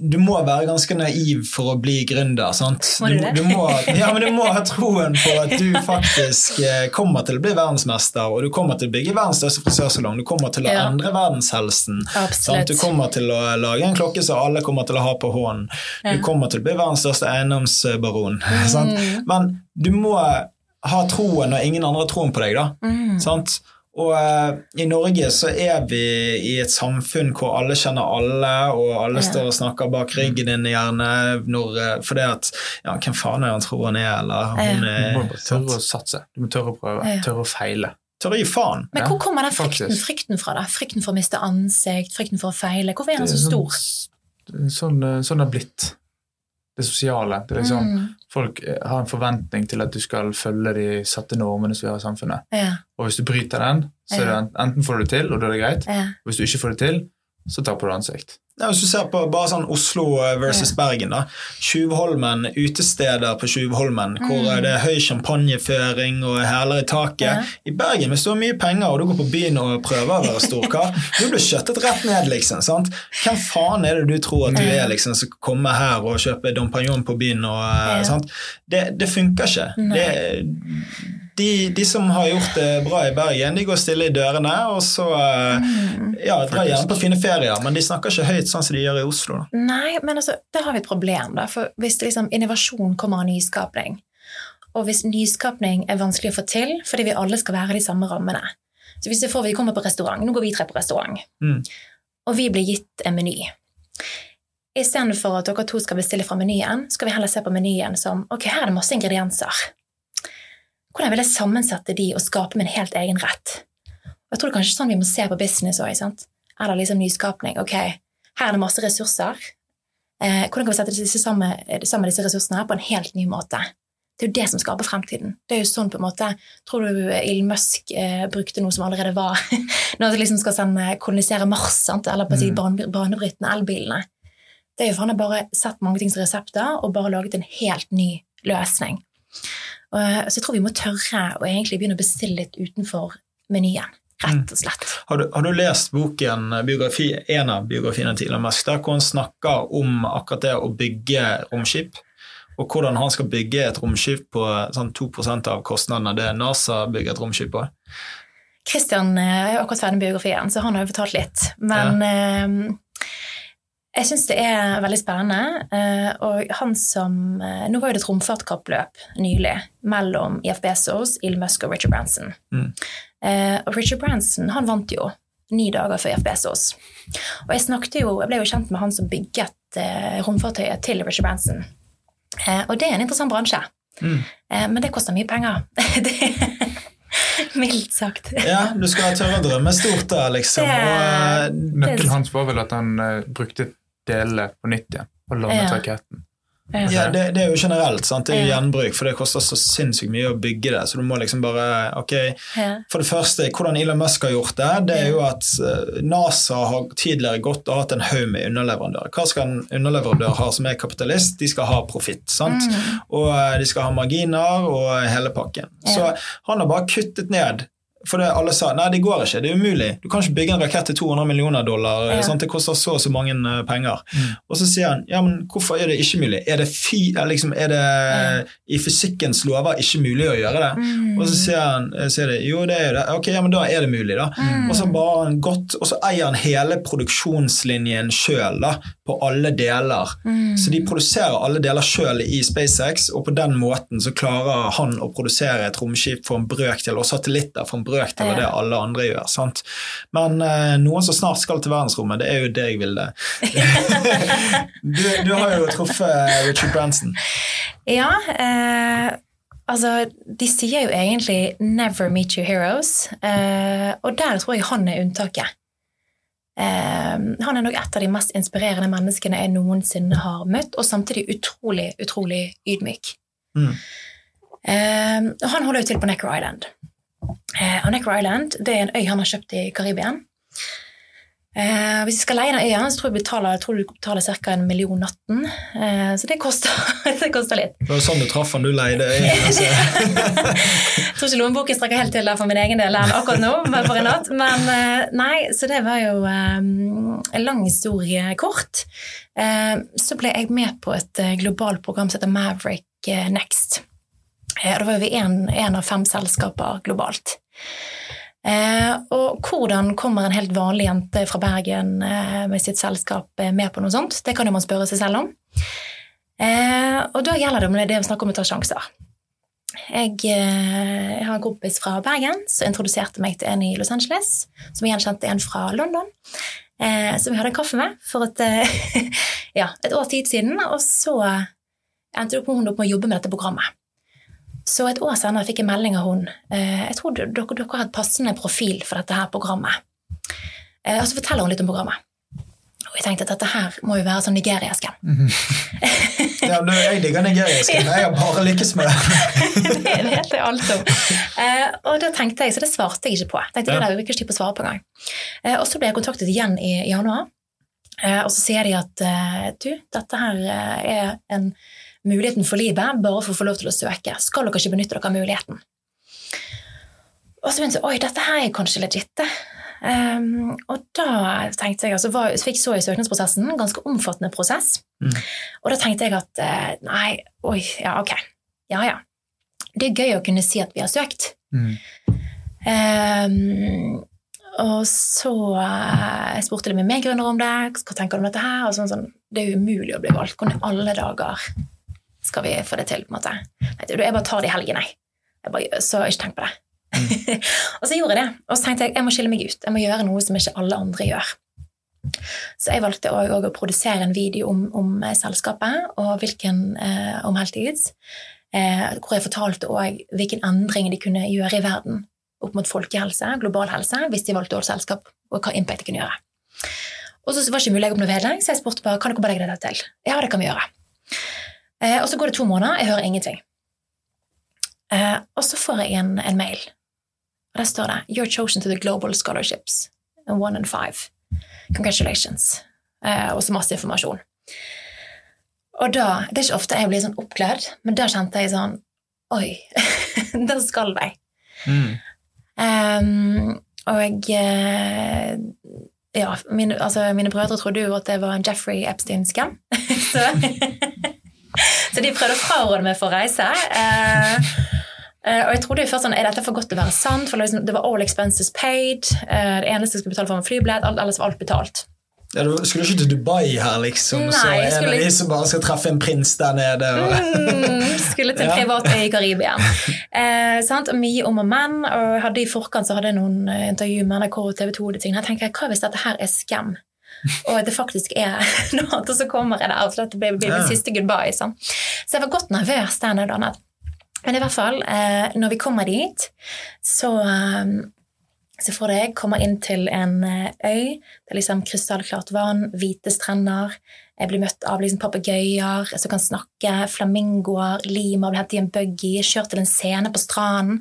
du må være ganske naiv for å bli gründer. sant? Du du, må, ja, men du må ha troen på at du faktisk eh, kommer til å bli verdensmester, og du kommer til å bygge verdens største frisørsalong, du kommer til å Ja. endre verdenshelsen. Du kommer til å lage en klokke som alle kommer til å ha på hånden. Ja. Du kommer til å bli verdens største eiendomsbaron. sant? Mm. Men du må ha troen når ingen andre har troen på deg. da. Mm. Sant? Og eh, I Norge så er vi i et samfunn hvor alle kjenner alle, og alle Ja. står og snakker bak ryggen din gjerne når, eh, fordi at ja, Hvem faen er han tror han er, eller hun Du er må bare tørre å satse. Du må tørre å prøve. Ja. Tørre å feile. Tørre å gi faen. Men hvor kommer den frykten, frykten fra? da? Frykten for å miste ansikt, frykten for å feile? Hvorfor er den så stor? Sånn, sånn, eh, sånn det er blitt. Det sosiale. Det liksom, Mm. Folk eh, har en forventning til at du skal følge de satte normene som vi har i samfunnet. Ja, Og hvis du bryter den, så det enten får du det til, og da er det greit. ja. Og hvis du ikke får det til, så taper du ansikt. Ja, hvis du ser på bare sånn Oslo versus Bergen, da. Tjuvholmen, utesteder på Tjuvholmen, hvor Mm. det er høy champagneføring og hæler i taket. Ja. I Bergen, hvis du har mye penger og du går på byen og prøver å være storkar, du blir kjøttet rett ned, liksom. sant? Hvem faen er det du tror at du er, liksom, som kommer her og kjøper Dom Pignon på byen og eh, Ja. sant? Det, det funker ikke. Nei. Det, de, de som har gjort det bra i Bergen, de går stille i dørene, og så Mm. ja, drar gjerne på fine ferier, men de snakker ikke høyt sånn som de gjør i Oslo. Da. Nei, men altså, der har vi et problem. Da. For hvis liksom, innovasjon kommer av nyskapning, og hvis nyskapning er vanskelig å få til fordi vi alle skal være i de samme rammene Så hvis det får, vi kommer på restaurant, nå går vi tre på restaurant, Mm. og vi blir gitt en meny. Istedenfor at dere to skal bestille fra menyen, skal vi heller se på menyen som ok, her er det masse ingredienser. Hvordan vil jeg sammensette de og skape min helt egen rett? Og jeg tror det er kanskje sånn vi må se på business òg. Eller liksom nyskapning. Ok, her er det masse ressurser. Eh, hvordan kan vi sette disse sammen, sammen disse ressursene på en helt ny måte? Det er jo det som skaper fremtiden. Det er jo sånn på en måte, Tror du Elon Musk eh, brukte noe som allerede var Når de liksom skal sende, kolonisere Mars, sant? eller på å si Mm. banebrytende elbilene? Det er jo for han har bare sett mange ting som resepter og bare laget en helt ny løsning. Og, eh, så jeg tror vi må tørre å egentlig begynne å bestille litt utenfor menyen. Rett og slett. Har du, har du lest boken, eh, biografi, en av biografiene til Elon Musk, der hvor han snakker om akkurat det å bygge romskip? Og hvordan han skal bygge et romskip på sånn 2% av kostnadene det NASA bygger et romskip på? Christian eh, er akkurat ferdig med biografien, så han har jo fortalt litt. Men eh, jeg syns det er veldig spennende. eh, og han som eh, Nå var jo det et romfartkappløp nylig mellom Jeff Bezos, Elon Musk og Richard Branson. Mm. Eh, og Richard Branson han vant jo ni dager før Jeff Bezos. Og jeg snakket jo, jeg ble jo kjent med han som bygget romfartøyet til Richard Branson. Eh, og det er en interessant bransje. Mm. Eh, men det koster mye penger. det, mildt sagt. Ja, du skal tørre å drømme stort da, liksom. Det- Og, uh, Nøkkelen hans var vel at han uh, brukte delene på nytt igjen og låne Ja. raketten. ja, det, det er jo generelt, sant? det er jo gjenbruk, for det koster så sinnssykt mye å bygge det. Så du må liksom bare Ok, For det første, hvordan Elon Musk har gjort det, det er jo at eh, NASA har tidligere gått og hatt en haug med underleverandører. Hva skal en underleverandør ha som er kapitalist? De skal ha profitt. sant? Mm. Og eh, de skal ha marginer og hele pakken. Så han har bare kuttet ned. For det alle sa nei, det går ikke, det er umulig. Du kan ikke bygge en rakett til 200 millioner dollar. Ja. Sant? Det koster så og så mange eh, penger. Mm. Og så sier han ja, men hvorfor er det ikke mulig? Er det, fi, er liksom, er det i fysikkens lover ikke mulig å gjøre det? Mm. Og så sier han sier det, jo, det er jo det. Ok, ja, men da er det mulig, da. Mm. Og så bare han godt, og så eier han hele produksjonslinjen sjøl, da, på alle deler. Mm. Så de produserer alle deler sjøl i SpaceX, og på den måten så klarer han å produsere et romskip for en brøkdel, og satellitter for en brøkdel av det alle andre gjør. sant? Men eh, noen som snart skal til verdensrommet, det er jo deg, Vilde. du, du har jo truffet Richard Branson. Ja, eh, altså De sier jo egentlig 'never meet your heroes', eh, og der tror jeg han er unntaket. Eh, han er nok et av de mest inspirerende menneskene jeg noensinne har møtt, og samtidig utrolig, utrolig ydmyk. Mm. Um, han holder jo til på Necker Island. Eh, Anacra Island det er en øy han har kjøpt i Karibia. Eh, hvis vi skal leie den øya, så tror jeg, betaler, jeg tror du betaler ca. en million natten. Eh, så det koster, det koster litt. Det var sånn du traff han du leide øya? Altså. Jeg tror ikke lommeboken strekker helt til der for min egen del akkurat nå, men for en natt. Men eh, nei, så det var jo eh, en lang historie kort. Eh, Så ble jeg med på et globalt program som heter Maverick Next. Eh, Da var vi en, en av fem selskaper globalt. Eh, og hvordan kommer en helt vanlig jente fra Bergen eh, med sitt selskap eh, med på noe sånt? Det kan jo man spørre seg selv om. Og da gjelder det om det er snakk om å ta sjanser. Jeg, jeg har en kompis fra Bergen som introduserte meg til en i Los Angeles, som igjen kjente en fra London. Som vi hadde en kaffe med for et, ja, et års tid siden. Og så endte hun opp med å jobbe med dette programmet. Så et år senere fikk jeg melding av hun. Eh, jeg tror dere, dere har et passende profil for dette her programmet. Eh, og så forteller hun litt om programmet. Og jeg tenkte at dette her må jo være sånn nigeriasken. Mm Ja, Ja, men jeg digger nigeriasken. Jeg har bare lykkes med det. det vet jeg alt om. Eh, og da tenkte jeg, Så det svarte jeg ikke på. Tenkte, Ja. det er ikke tid på å svare på engang. Og så ble jeg kontaktet igjen i januar, og så sier de at du, dette her er en muligheten for livet, bare for å få lov til å søke. Skal dere ikke benytte dere av muligheten? Og så begynte jeg oi, dette her er kanskje legit. Um, og da tenkte jeg, altså var, fikk så i søknadsprosessen, en ganske omfattende prosess. Mm. Og da tenkte jeg at eh, nei, oi, ja, ok. Ja, ja. Det er gøy å kunne si at vi har søkt. Mm. Um, og så jeg spurte de med grunner om det. Hva tenker du om dette her? Sånn, sånn, det er umulig å bli valgt. Hvordan i alle dager skal vi få det til? på en måte? Jeg bare tar det i helgen, jeg. jeg bare, så ikke tenk på det. og så gjorde jeg det. Og så tenkte jeg jeg må skille meg ut. Jeg må gjøre noe som ikke alle andre gjør. Så jeg valgte også å produsere en video om, om eh, selskapet og hvilken, eh, om Heltids. Eh, hvor jeg fortalte også hvilken endring de kunne gjøre i verden opp mot folkehelse, global helse, hvis de valgte vårt selskap, og hva impact de kunne gjøre. Og så var det ikke mulig å legge opp noe vedlegg, så jeg spurte bare kan dere bare legge det til. Ja, det kan vi gjøre. Eh, og så går det to måneder, jeg hører ingenting. Eh, og så får jeg en, en mail, og der står det You're chosen to the global scholarships. One and five. Congratulations. Eh, og så masse informasjon. Og da, Det er ikke ofte jeg blir sånn oppglødd, men da kjente jeg sånn Oi, der skal jeg. Mm. Um, og eh, ja, mine, altså, mine brødre trodde jo at det var en Jeffrey Epstein-skam. så, så de prøvde å fraråde meg for å reise. Eh, eh, og jeg trodde jo først sånn, er dette for godt til å være sant? For liksom, det var all expenses paid. Eh, det eneste jeg skulle betale for, var flybillett. Ellers var alt betalt. Ja, du skulle ikke til Dubai her, liksom. Nei, så en skulle- av de som bare skal treffe en prins der nede. Og... Mm, skulle til en privat øy i Karibia. Eh, mye om og men. Og hadde i forkant så hadde jeg noen eh, intervju med NRK og TV 2. og ting. Jeg tenker, Hva hvis dette her er scam? Og det faktisk er noe annet, og så kommer jeg der, og så blir, blir min siste goodbye. Sånn. Så jeg var godt nervøs der nede. Men i hvert fall, eh, når vi kommer dit, så eh, for deg komme inn til en eh, øy. Det er liksom krystallklart vann, hvite strender. Jeg blir møtt av liksom papegøyer som kan snakke, flamingoer, lima blir hentet i en buggy, kjørt til en scene på stranden.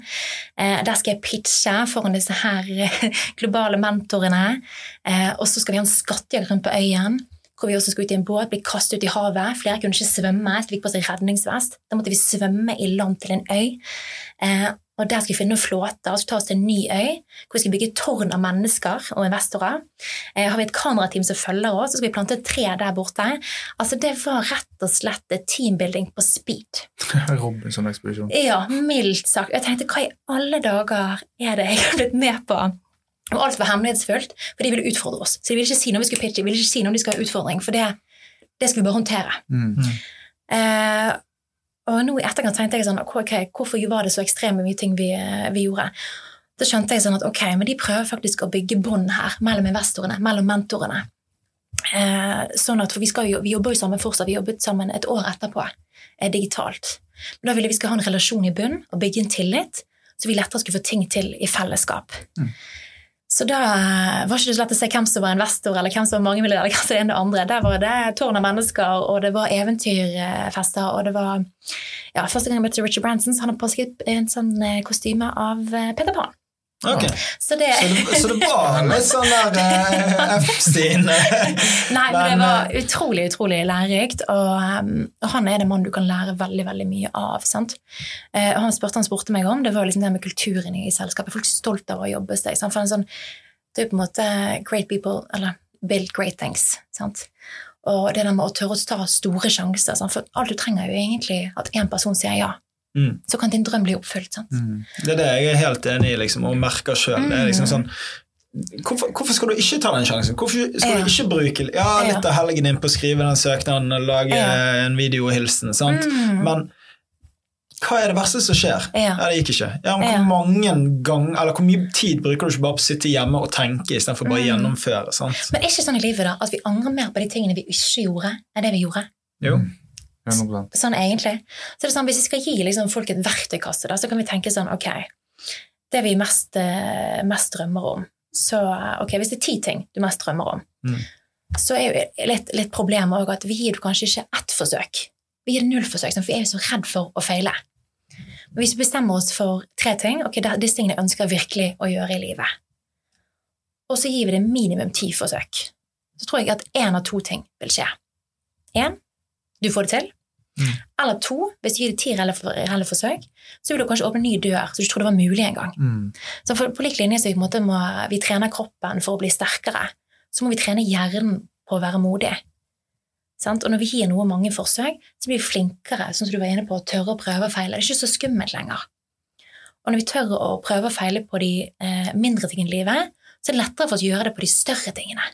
Eh, der skal jeg pitche foran disse her eh, globale mentorene. Eh, og så skal vi ha en skattejakt rundt på øyen. Hvor vi også skal ut i en båt, bli kastet ut i havet. Flere kunne ikke svømme, så de fikk på seg redningsvest. Da måtte vi svømme i land til en øy. Eh, og Der skal vi finne noen flåter og så ta oss til en ny øy, hvor vi skal bygge tårn av mennesker og investorer. Eh, har vi et kamerateam som følger oss, så skal vi plante et tre der borte. Altså Det var rett og slett et teambuilding på speed. Robinson-ekspedisjon. Ja, mildt sagt. Jeg tenkte, hva i alle dager er det jeg har blitt med på? Og alt var hemmelighetsfullt, for de ville utfordre oss. Så de ville ikke si når vi skulle pitche, de ville ikke si når de skulle ha utfordring, for det, det skulle vi bare håndtere. Mm. Eh, og nå i etterkant tenkte jeg sånn, ok, hvorfor var det så ekstremt mye ting vi, vi gjorde? Da skjønte jeg sånn at ok, men de prøver faktisk å bygge bånd her mellom investorene, mellom mentorene. Eh, sånn at, for vi, skal jo, vi jobber jo sammen fortsatt, vi jobbet sammen et år etterpå, eh, digitalt. Men da ville vi skal ha en relasjon i bunn og bygge en tillit, så vi lettere skulle få ting til i fellesskap. Mm. Så da var ikke det så lett å se hvem som var investor, eller hvem som var mangemillionær, eller hvem som var en og andre. Der var det tårn av mennesker, og det var eventyrfester, og det var ja, Første gang jeg møtte Richard Branson, så hadde han på seg en sånn eh, kostyme av eh, Peter Pan. Ok, Så det, så det, så det var litt sånn der uh, Epstein Nei, men det var utrolig, utrolig lærerikt, og, um, og han er det mann du kan lære veldig veldig mye av. sant? Eh, og han spurte, han spurte meg om, det var liksom det med kulturen i selskapet. Folk er stolt av å jobbe seg. Sant? For en sånn, det er på en måte great people, eller build great things. sant? Og det der med å tørre å ta store sjanser. Sant? For alt du trenger er jo egentlig at én person sier ja. Mm. Så kan din drøm bli oppfylt. sant? Mm. Det er det jeg er helt enig i, liksom, og merker sjøl. Er liksom sånn Hvorfor, hvorfor skal du ikke ta den sjansen? Hvorfor skal Ja. du ikke bruke ja, litt av helgen din på å skrive den søknaden og lage Ja. en videohilsen? sant? Mm. Men hva er det verste som skjer? Ja. det gikk ikke. Ja. hvor mange gang, eller hvor mye tid bruker du ikke bare på å sitte hjemme og tenke istedenfor bare å Mm. gjennomføre? sant? Men er ikke sånn i livet da, at vi angrer mer på de tingene vi ikke gjorde, enn det vi gjorde? Jo. 100 sånn egentlig. Så det er sånn, Hvis vi skal gi liksom, folk et verktøykasse, da, så kan vi tenke sånn Ok, det vi mest, eh, mest drømmer om så ok, Hvis det er ti ting du mest drømmer om, Mm. så er jo litt, litt problemet òg at vi gir du kanskje ikke ett forsøk. Vi gir det null forsøk, for vi er jo så redd for å feile. Men hvis vi bestemmer oss for tre ting, ok, disse tingene jeg ønsker virkelig å gjøre i livet, og så gir vi det minimum ti forsøk, så tror jeg at én av to ting vil skje. Én, du får det til. Mm. Eller to, hvis du gir det ti reelle for- reelle forsøk, så vil du kanskje åpne en ny dør som du trodde var mulig en gang. Mm. Så for, på lik linje så vi, må, vi trener kroppen for å bli sterkere, så må vi trene hjernen på å være modig. Sant? Og når vi gir noe mange forsøk, så blir vi flinkere, sånn som du var inne på, å tørre å prøve og feile. Det er ikke så skummelt lenger. Og når vi tør å prøve og feile på de eh, mindre tingene i livet, så er det lettere for oss å gjøre det på de større tingene.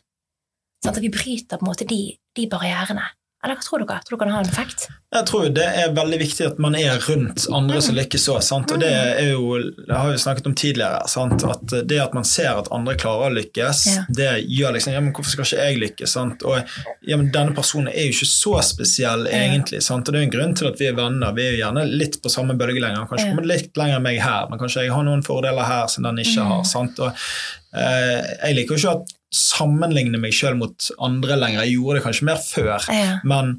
Sant? At vi bryter på en måte de, de barrierene. Eller hva tror dere? Tror dere det kan ha en effekt? Jeg tror det er veldig viktig at man er rundt andre som lykkes òg. Og det er jo, det har vi snakket om tidligere, sant? at det at man ser at andre klarer å lykkes, Ja. det gjør liksom ja, men Hvorfor skal ikke jeg lykkes? Sant? Og ja, men denne personen er jo ikke så spesiell, egentlig. Sant? Og det er en grunn til at vi er venner. Vi er jo gjerne litt på samme bølgelengde. Kanskje Ja. kommer litt lenger enn meg her, men kanskje jeg har noen fordeler her som den ikke Mm. har. Sant? Og, eh, jeg liker jo ikke å sammenligne meg sjøl mot andre lenger. Jeg gjorde det kanskje mer før. Ja. Men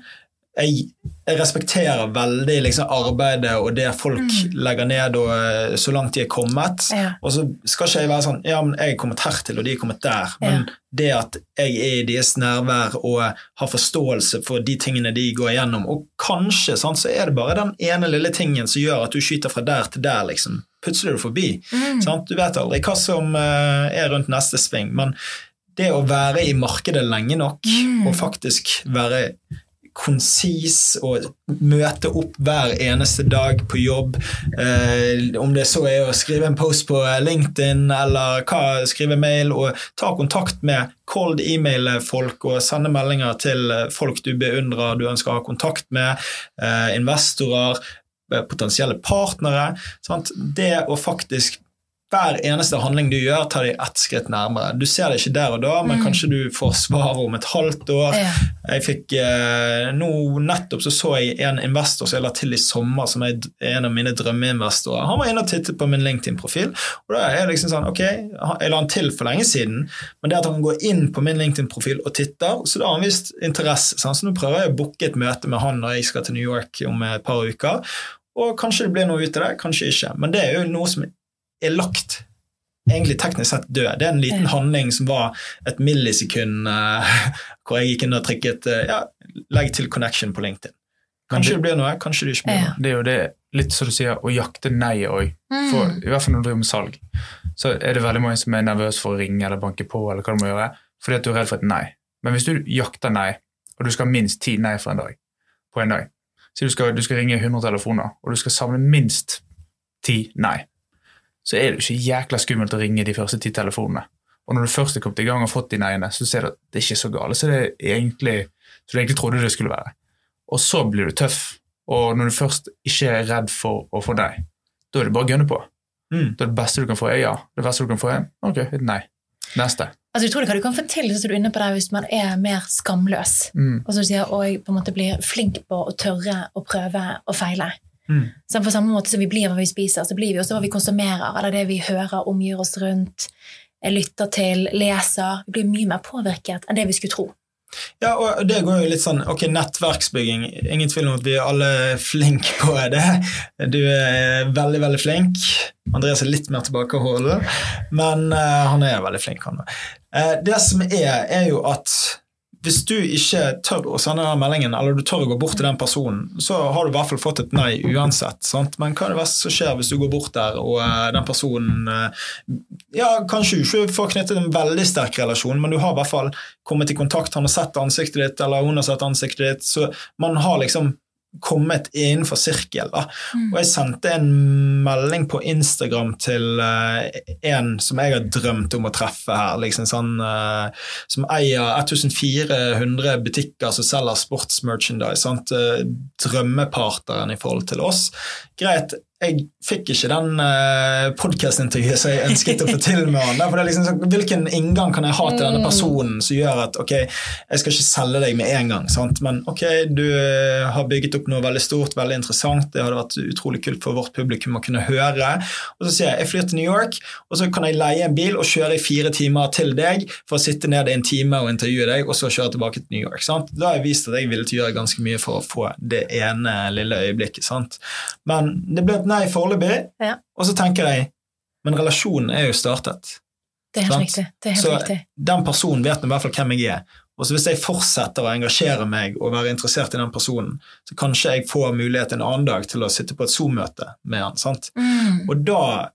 jeg, jeg respekterer veldig liksom, arbeidet og det folk Mm. legger ned, og eh, så langt de er kommet. Ja. Og så skal ikke jeg være sånn Ja, men jeg er kommet hertil, og de er kommet der. Men det at jeg er i deres nærvær og har forståelse for de tingene de går igjennom, og kanskje sant, så er det bare den ene lille tingen som gjør at du skyter fra der til der, liksom. Plutselig er du forbi. Mm. Sant? Du vet aldri hva som eh, er rundt neste sving, men det å være i markedet lenge nok Mm. og faktisk være konsis og møte opp hver eneste dag på jobb, eh, om det så er å skrive en post på LinkedIn eller hva, skrive mail og ta kontakt med cold e-maile folk og sende meldinger til folk du beundrer, du ønsker å ha kontakt med, eh, investorer, eh, potensielle partnere. Sant? Det å faktisk hver eneste handling du gjør, tar deg ett skritt nærmere. Du ser det ikke der og da, men Mm. kanskje du får svar om et halvt år. Ja. Jeg fikk, eh, nå Nettopp så så jeg en investor som jeg la til i sommer, som er en av mine drømmeinvestorer. Han var inne og tittet på min LinkedIn-profil. og da er Jeg liksom sånn, ok, Jeg la han til for lenge siden, men det at han går inn på min LinkedIn-profil og titter, så da har han vist interesse. Sånn. Så nå prøver jeg å booke et møte med han når jeg skal til New York om et par uker. Og kanskje det blir noe ut av det, kanskje ikke. Men det er jo noe som er lagt egentlig teknisk sett død. Det er en liten handling som var et millisekund uh, hvor jeg gikk inn og trykket uh, ja, legg til connection på LinkedIn. Kanskje det blir noe, kanskje det ikke blir noe. Det er jo det, litt som du sier, å jakte nei òg. Mm. I hvert fall når du driver med salg, så er det veldig mange som er nervøse for å ringe eller banke på, eller hva du må gjøre, fordi at du er redd for et nei. Men hvis du jakter nei, og du skal ha minst ti nei for en dag, på en dag, så du skal, du skal ringe 100 telefoner, og du skal samle minst ti nei, så er det jo ikke jækla skummelt å ringe de første ti telefonene. Og når du først er kommet i gang og fått de nei-ene, så ser du at det er ikke så gale så det egentlig, så du egentlig trodde det skulle være. Og så blir du tøff, og når du først ikke er redd for å få nei, da er det bare å gønne på. Mm. Da er det beste du kan få er ja. Det verste du kan få er ok, et nei. Neste. Altså, utrolig hva du kan få til så som du er inne på det, hvis man er mer skamløs. Mm. Og som du sier, og på en måte blir flink på å tørre å prøve å feile. Mm. Så på samme måte som vi blir hva vi spiser, så blir vi også hva vi konsumerer, eller det vi hører, omgir oss rundt, lytter til, leser. Vi blir mye mer påvirket enn det vi skulle tro. Ja, og det går jo litt sånn Ok, nettverksbygging. Ingen tvil om at vi er alle flinke på det. Du er veldig, veldig flink. Andreas er litt mer tilbakeholden, men uh, han er veldig flink, han òg. det som er, er jo at hvis du ikke tør å sende den meldingen, eller du tør å gå bort til den personen, så har du i hvert fall fått et nei uansett. Sant? Men hva er det verste som skjer hvis du går bort der, og eh, den personen eh, ja, Kanskje ikke får knyttet en veldig sterk relasjon, men du har i hvert fall kommet i kontakt, han har sett ansiktet ditt, eller hun har sett ansiktet ditt, så man har liksom kommet innenfor sirkel. Da. Og jeg sendte en melding på Instagram til uh, en som jeg har drømt om å treffe her, liksom sånn, uh, som eier 1400 butikker som selger sportsmerchandise. Eh, drømmepartneren i forhold til oss. Greit, jeg fikk ikke den uh, podkast-intervjuet som jeg ønsket å få til med han. For det er liksom sånn, Hvilken inngang kan jeg ha til denne personen som gjør at ok, jeg skal ikke selge deg med en gang, sant? men ok, du uh, har bygget opp noe veldig stort, veldig interessant, det hadde vært utrolig kult for vårt publikum å kunne høre. Og så sier jeg jeg flyr til New York, og så kan jeg leie en bil og kjøre i fire timer til deg for å sitte ned i en time og intervjue deg, og så kjøre tilbake til New York. Sant? Da har jeg vist at jeg ville til å gjøre ganske mye for å få det ene lille øyeblikket. Sant? Men det ble et nei foreløpig, Ja. og så tenker jeg men relasjonen er jo startet. Det er helt Sant? riktig. Det er helt Så riktig. den personen vet nå i hvert fall hvem jeg er. Og så Hvis jeg fortsetter å engasjere meg og være interessert i den personen, så kanskje jeg får mulighet en annen dag til å sitte på et Zoom-møte med han. sant? Mm. Og da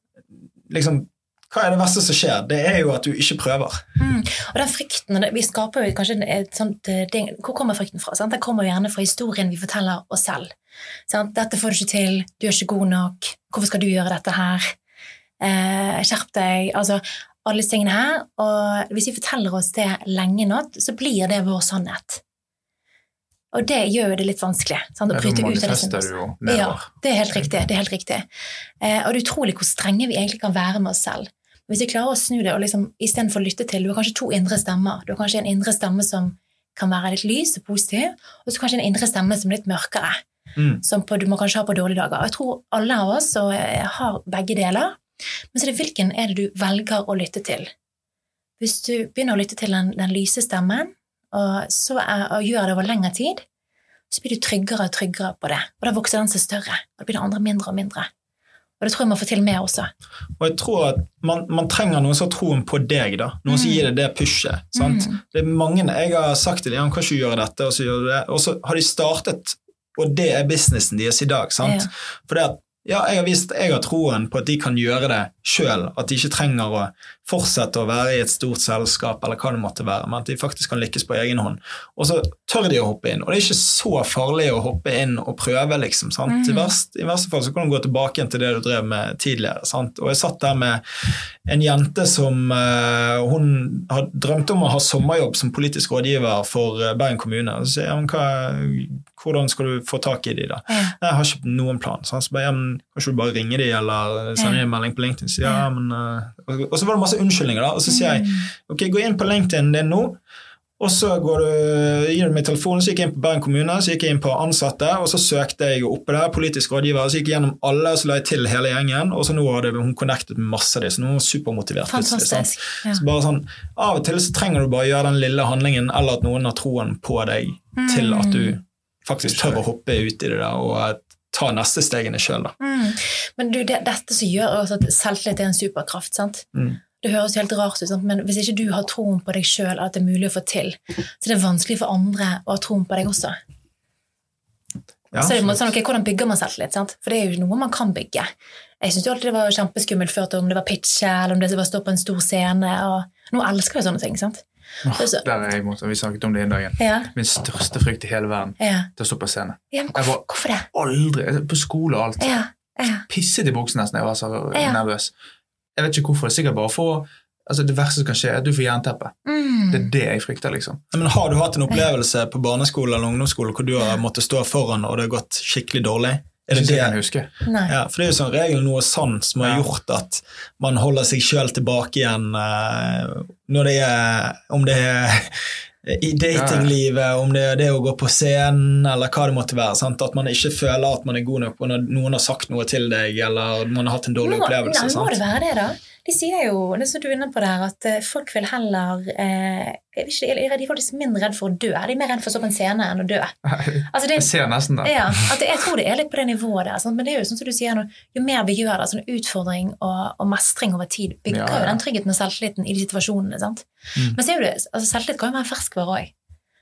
liksom, Hva er det verste som skjer? Det er jo at du ikke prøver. Mm. Og den frykten, Vi skaper jo kanskje et sånt eh. Hvor kommer frykten fra? Sant? Den kommer jo gjerne fra historien vi forteller oss selv. Sant? 'Dette får du ikke til. Du er ikke god nok. Hvorfor skal du gjøre dette her?' Eh, 'Skjerp deg.' Altså, alle disse tingene her. Og hvis vi forteller oss det lenge nok, så blir det vår sannhet. Og det gjør jo det litt vanskelig. Sant? Å bryte ut av det som- du ja, det er helt riktig. det er helt riktig. Eh, og det er utrolig hvor strenge vi egentlig kan være med oss selv. Hvis vi klarer å snu det og liksom, istedenfor å lytte til Du har kanskje to indre stemmer. Du har kanskje en indre stemme som kan være litt lys og positiv, og så kanskje en indre stemme som er litt mørkere. Mm. Som på, du må kanskje ha på dårlige dager. Og Jeg tror alle av oss så, eh, har begge deler. Men så er det hvilken er det du velger å lytte til. Hvis du begynner å lytte til den, den lyse stemmen, og, så er, og gjør det over lengre tid, så blir du tryggere og tryggere på det. Og da vokser den seg større, og da blir det andre mindre og mindre. Og det tror jeg man får til med også. Og jeg tror at man, man trenger noen som har troen på deg, da. Noen som Mm. gir deg det pushet. sant? Mm. Det er mange, Jeg har sagt til dem kan ikke gjøre dette, og så gjør du det. Og så har de startet, og det er businessen deres i dag. sant? Ja. For det at, ja, jeg har vist jeg har troen på at de kan gjøre det sjøl. At de ikke trenger å fortsette å være i et stort selskap, eller hva det måtte være, men at de faktisk kan lykkes på egen hånd. Og så tør de å hoppe inn. Og det er ikke så farlig å hoppe inn og prøve, liksom. sant? I, verste, I verste fall så kan du gå tilbake igjen til det du drev med tidligere. sant? Og jeg satt der med en jente som uh, hun har drømt om å ha sommerjobb som politisk rådgiver for eh, Bergen kommune. Og så sier hun hva, hvordan skal du få tak i de da? Ja. Jeg har ikke noen plan. Så han bare, ja, men Kanskje du bare ringe de eller sende Ja. en melding på LinkedIn. Så, ja, Ja. men, eh, og, og så var det masse unnskyldninger. da, Og så sier jeg Mm. ok, gå inn på LinkedIn din nå. Og så går du, gir du meg telefonen, så gikk jeg inn på Bergen kommune, så gikk jeg inn på ansatte, og så søkte jeg oppe der, politisk rådgiver, så gikk jeg gjennom alle, og så la jeg til hele gjengen, og så nå hadde hun connectet med masse av dem, så nå er hun supermotivert. Fantastisk. Ja. Så bare sånn, Av og til så trenger du bare gjøre den lille handlingen, eller at noen har troen på deg til at du faktisk tør å hoppe ut i det der, og at ta neste stegene sjøl. Mm. Men du, det, dette som gjør at selvtillit er en superkraft, sant? Mm. Det høres helt rart ut, sant? men hvis ikke du har troen på deg sjøl at det er mulig å få til, så er det vanskelig for andre å ha troen på deg også. Ja, så er det er sånn, ok, Hvordan bygger man selvtillit? sant? For det er jo noe man kan bygge. Jeg syntes alltid det var kjempeskummelt før om det var pitche, eller om det var å stå på en stor scene. og Nå elsker jeg sånne ting. sant? Oh, Så- der er jeg mot, Vi snakket om det en dag. Ja, Min største frykt i hele verden ja. er å stå på scene. ja men hvorfor, var- hvorfor det? Aldri! På skole og alt. Ja, ja. Pisset i buksen nesten jeg var så nervøs. Jeg vet ikke hvorfor. Det er sikkert bare for altså Det verste som kan skje, er at du får jernteppe. Mm. Det er det jeg frykter, liksom. Men Har du hatt en opplevelse på barneskole eller ungdomsskole hvor du har måttet stå foran og det har gått skikkelig dårlig? Er det det jeg kan huske. Ja, for det er jo sånn regel noe sånn som har gjort at man holder seg sjøl tilbake igjen uh, når det er Om det er i datinglivet, om det er det å gå på scenen, eller hva det måtte være. Sant? At man ikke føler at man er god nok når noen har sagt noe til deg, eller man har hatt en dårlig opplevelse. Nei, må det være det, da? De sier jo, det som du er inne på der, at eh, folk vil heller eh, ikke, De er faktisk mindre redd for å dø. De er mer redd for å stå på en scene enn å dø. Altså det, Jeg ser nesten det. ja, at jeg tror det er litt på det nivået der. Sant? Men det er jo sånn som du sier, jo mer vi gjør det, sånn utfordring og, og mestring over tid, bygger Ja, ja. jo den tryggheten og selvtilliten i de situasjonene. sant? Mm. Men ser du det, altså selvtillit kan jo være ferskvare òg.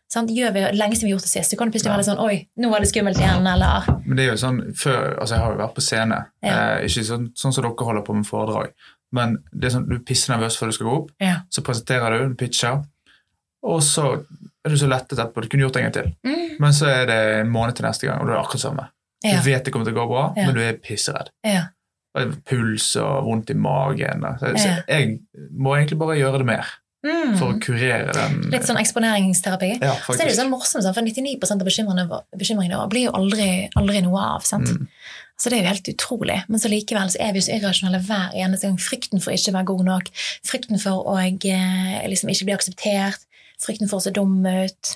Gjør vi lenge siden vi har gjort det sist, så kan det plutselig være litt sånn Oi, nå var det skummelt igjen, eller Men det er jo sånn, før, altså Jeg har jo vært på scene, Ja. eh, ikke sånn, sånn som dere holder på med foredrag. Men det er sånn, du er pissenervøs før du skal gå opp, Ja. så presenterer du, du pitcher, og så er du så lettet etterpå. Du kunne gjort det en gang til. mm, Men så er det en måned til neste gang, og du er akkurat samme. ja, Du vet det kommer til å gå bra, men du er pisseredd. Puls og vondt i magen. Så, så jeg må egentlig bare gjøre det mer. Mm. for å kurere den. Litt sånn eksponeringsterapi. Ja, Så er det jo sånn morsomt, for 99% av bekymringene, bekymringene blir jo aldri, aldri noe av. sant? Mm. Så det er jo helt utrolig. Men så likevel så er vi så irrasjonelle hver eneste gang. Frykten for ikke å være god nok, frykten for å eh, liksom ikke bli akseptert, frykten for å se dum ut.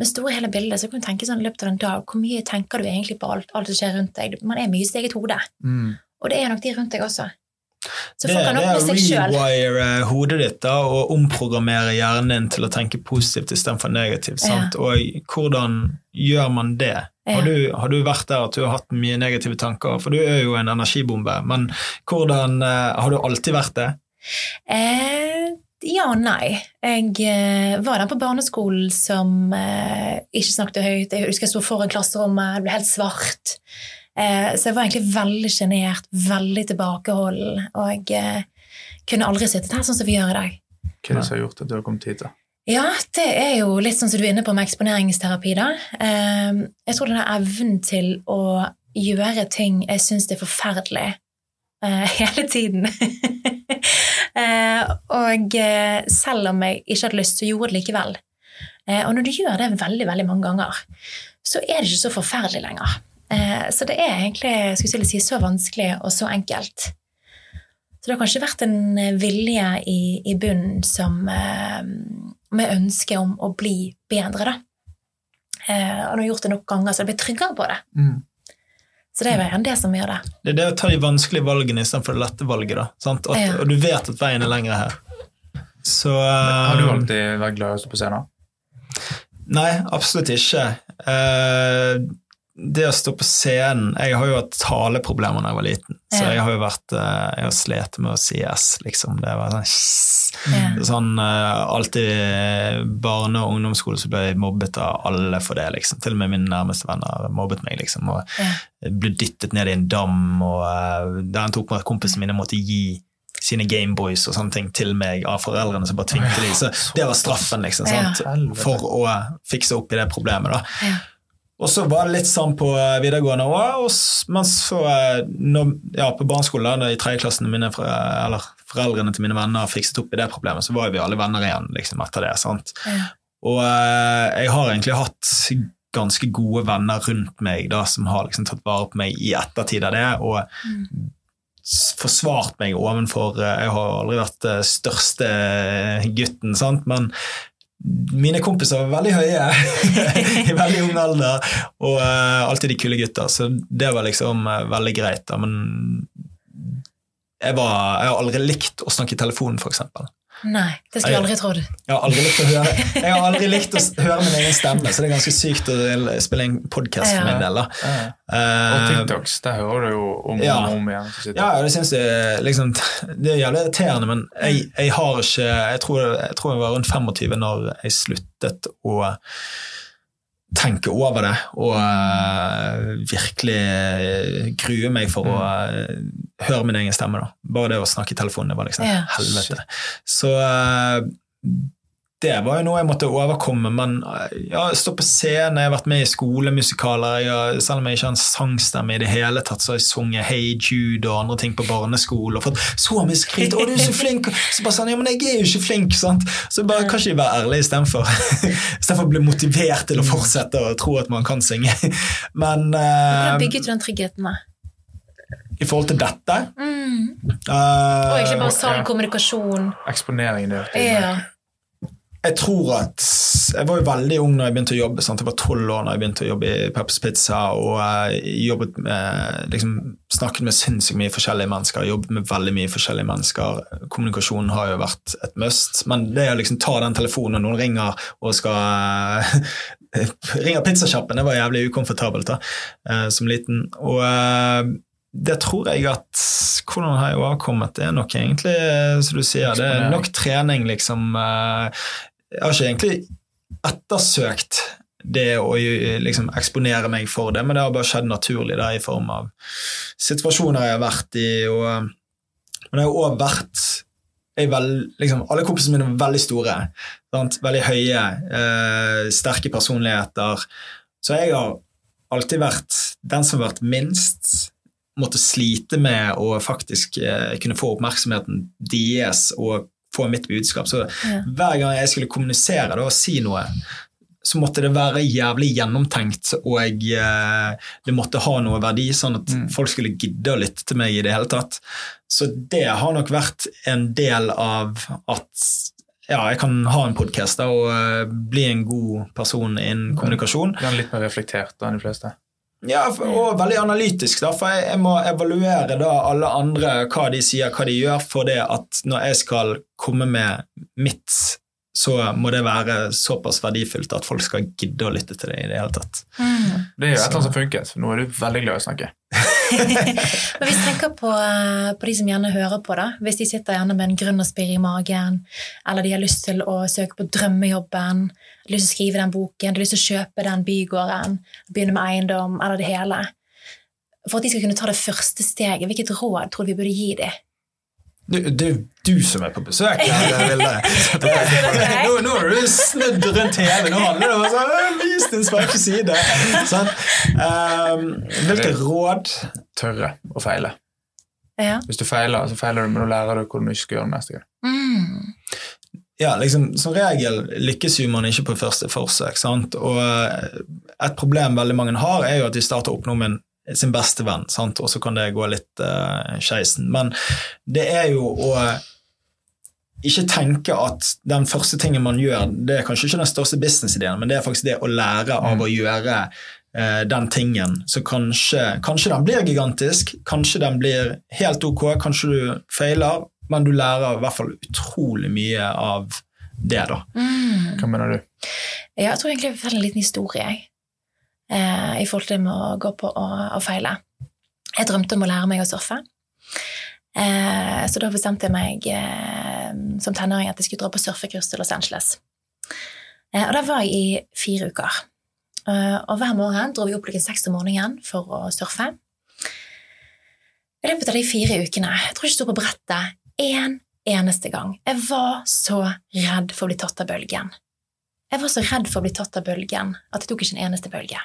Men store hele bildet så kan du tenke sånn i løpet av en dag, hvor mye tenker du egentlig på alt, alt som skjer rundt deg? Man er mye i sitt eget hode. Mm. Og det er nok de rundt deg også. Så Det, folk kan er med seg sjøl. rewire hodet ditt da, og omprogrammere hjernen din til å tenke positivt istedenfor negativt. Sant? Og hvordan gjør man det? Ja. Har, du, har du vært der at du har hatt mye negative tanker? For du er jo en energibombe. Men hvordan eh, Har du alltid vært det? Eh, ja og nei. Jeg eh, var den på barneskolen som eh, ikke snakket høyt. Jeg husker jeg sto foran klasserommet, det ble helt svart. Eh, så jeg var egentlig veldig sjenert, veldig tilbakeholden. Og eh, kunne aldri sittet her sånn som vi gjør i dag. Hva er det som har gjort at du har kommet hit? da? Ja, det er jo litt sånn som du er inne på med eksponeringsterapi. da. Eh, jeg tror denne evnen til å gjøre ting jeg syns er forferdelig hele tiden. eh, og selv om jeg ikke hadde lyst, så gjorde jeg det likevel. Eh, og når du gjør det veldig veldig mange ganger, så er det ikke så forferdelig lenger. Eh, så det er egentlig skulle si, så vanskelig og så enkelt. Så det har kanskje vært en eh, vilje i, i bunnen som eh, med ønske om å bli bedre, da. Eh, og nå har gjort det nok ganger, så jeg blitt tryggere på det. Mm. Så det er jo det som gjør det. Det er det å ta de vanskelige valgene istedenfor det lette valget. da, sant? At, Ja. Og du vet at veien er lengre her. Så Har du alltid vært glad i å stå på scenen? Nei, absolutt ikke. Eh, det å stå på scenen Jeg har jo hatt taleproblemer da jeg var liten. Så Ja. jeg har jo vært eh, Jeg har slitt med å si S, liksom. Det var sånn Ja. Sånn eh, alltid i barne- og ungdomsskole så ble jeg mobbet av alle for det, liksom. Til og med mine nærmeste venner mobbet meg, liksom. Og Ja. ble dyttet ned i en dam, og der han tok meg at kompisene mine måtte gi sine Gameboys og sånne ting til meg av foreldrene som bare tvingte de. Så det var straffen, liksom, sant? For å fikse opp i det problemet. da. Og så var det litt sånn på eh, videregående òg, men så eh, når, ja, på barneskolen, i tredjeklassen mine, eller foreldrene til mine venner fikset opp i det problemet, så var vi alle venner igjen liksom, etter det. sant? Ja. Og eh, jeg har egentlig hatt ganske gode venner rundt meg da, som har liksom tatt vare på meg i ettertid av det, og Mm. forsvart meg ovenfor Jeg har aldri vært største gutten, sant? men mine kompiser var veldig høye i veldig ung alder, og uh, alltid de kule gutta, så det var liksom uh, veldig greit. Da. Men jeg, var, jeg har aldri likt å snakke i telefonen, eksempel. Nei, det skulle jeg aldri trodd. Jeg har aldri likt å høre, jeg har aldri likt å høre min egen stemme, så det er ganske sykt å spille en podkast for min del. da. Ja. Eh, Og TikToks, der hører du jo om Ja. og om igjen. Ja, det synes jeg liksom, Det er jævlig irriterende, men jeg, jeg har ikke jeg tror, jeg tror jeg var rundt 25 når jeg sluttet å tenke over det og uh, virkelig eh, grue meg for å uh, høre min egen stemme. da. Bare det å snakke i telefonen, det var liksom Ja. helvete. Så eh, det var jo noe jeg måtte overkomme, men eh, ja, stå på scenen, jeg har vært med i skolemusikaler, jeg selv om jeg ikke har en sangstemme i det hele tatt, så har jeg sunget Hey Jude og andre ting på barneskole, og fått så mye skryt, å du er så flink, så bare sånn, ja, men jeg er jo ikke flink, sant? Så bare kan ikke være ærlig istedenfor, istedenfor å bli motivert til å fortsette og tro at man kan synge. Men eh, bygget du den tryggheten, da? i forhold til dette Mm. Uh, Og egentlig bare salg, ja. kommunikasjon. Eksponeringen Det, Ja. Jeg tror at Jeg var jo veldig ung når jeg begynte å jobbe. Sant? Jeg var tolv år når jeg begynte å jobbe i Peppers Pizza og jeg jobbet med, liksom, snakket med sinnssykt mye forskjellige mennesker. Jobbet med veldig mye forskjellige mennesker. Kommunikasjonen har jo vært et must. Men det å liksom ta den telefonen når noen ringer og skal ringer pizzasjappen, det var jævlig ukomfortabelt da, eh, som liten. Og eh, det tror jeg at Hvordan har jeg avkommet? Det er nok egentlig, eh, som du sier, det er nok trening, liksom. Eh, Jeg har ikke egentlig ettersøkt det å liksom, eksponere meg for det, men det har bare skjedd naturlig da, i form av situasjoner jeg har vært i. Og, men jeg har også vært jeg er vel, liksom, Alle kompisene mine er veldig store. Sant? Veldig høye, eh, sterke personligheter. Så jeg har alltid vært den som har vært minst. Måtte slite med å faktisk eh, kunne få oppmerksomheten deres og få mitt budskap. Så Ja. hver gang jeg skulle kommunisere da, og si noe, så måtte det være jævlig gjennomtenkt, og eh, det måtte ha noe verdi, sånn at Mm. folk skulle gidde å lytte til meg i det hele tatt. Så det har nok vært en del av at ja, jeg kan ha en podkast og eh, bli en god person innen kommunikasjon. Er litt mer reflektert enn de fleste. Ja, for- og veldig analytisk, da, for jeg, jeg må evaluere da alle andre, hva de sier, hva de gjør, for det at når jeg skal komme med mitt, så må det være såpass verdifullt at folk skal gidde å lytte til det i det hele tatt. Mm. Det er jo et eller annet som funket. for Nå er du veldig glad i å snakke. Men hvis vi tenker på, eh, på de som gjerne hører på, da. Hvis de sitter gjerne med en grunn å spirre i magen, eller de har lyst til å søke på drømmejobben, har lyst til å skrive den boken, du har lyst til å kjøpe den bygården, begynne med eiendom, eller det hele. For at de skal kunne ta det første steget, hvilket råd tror du vi burde gi dem? Du, det er du som er på besøk her, Vilde. Nå, nå har du snudd rundt hele. Nå handler det om å vise vis din svake side. Sånn. Um, hvilke råd Tørre å feile. Ja. Hvis du feiler, så feiler du, men da lærer du hvordan du ikke skal gjøre det neste gang. Mm. Ja, liksom, Som regel lykkes jo man ikke på første forsøk. sant? Og eh, et problem veldig mange har, er jo at de starter opp noe med sin beste venn, sant? og så kan det gå litt uh, skeisen. Men det er jo å ikke tenke at den første tingen man gjør, det er kanskje ikke den største businessideen, men det er faktisk det å lære av å gjøre eh, den tingen. Så kanskje, kanskje den blir gigantisk, kanskje den blir helt ok, kanskje du feiler, men du lærer i hvert fall utrolig mye av det, da. Mm. Hva mener du? Ja, jeg tror egentlig jeg vil fortelle en liten historie jeg, eh, i forhold til det med å gå på og, og feile. Jeg drømte om å lære meg å surfe. Eh, så da bestemte jeg meg eh, som tenåring at jeg skulle dra på surfekurs til Los Angeles. Eh, og der var jeg i fire uker. Eh, og hver morgen dro vi opp klokken seks om morgenen for å surfe. I løpet av de fire ukene Jeg tror ikke jeg sto på brettet én eneste gang. Jeg var så redd for å bli tatt av bølgen. Jeg var så redd for å bli tatt av bølgen at jeg tok ikke en eneste bølge.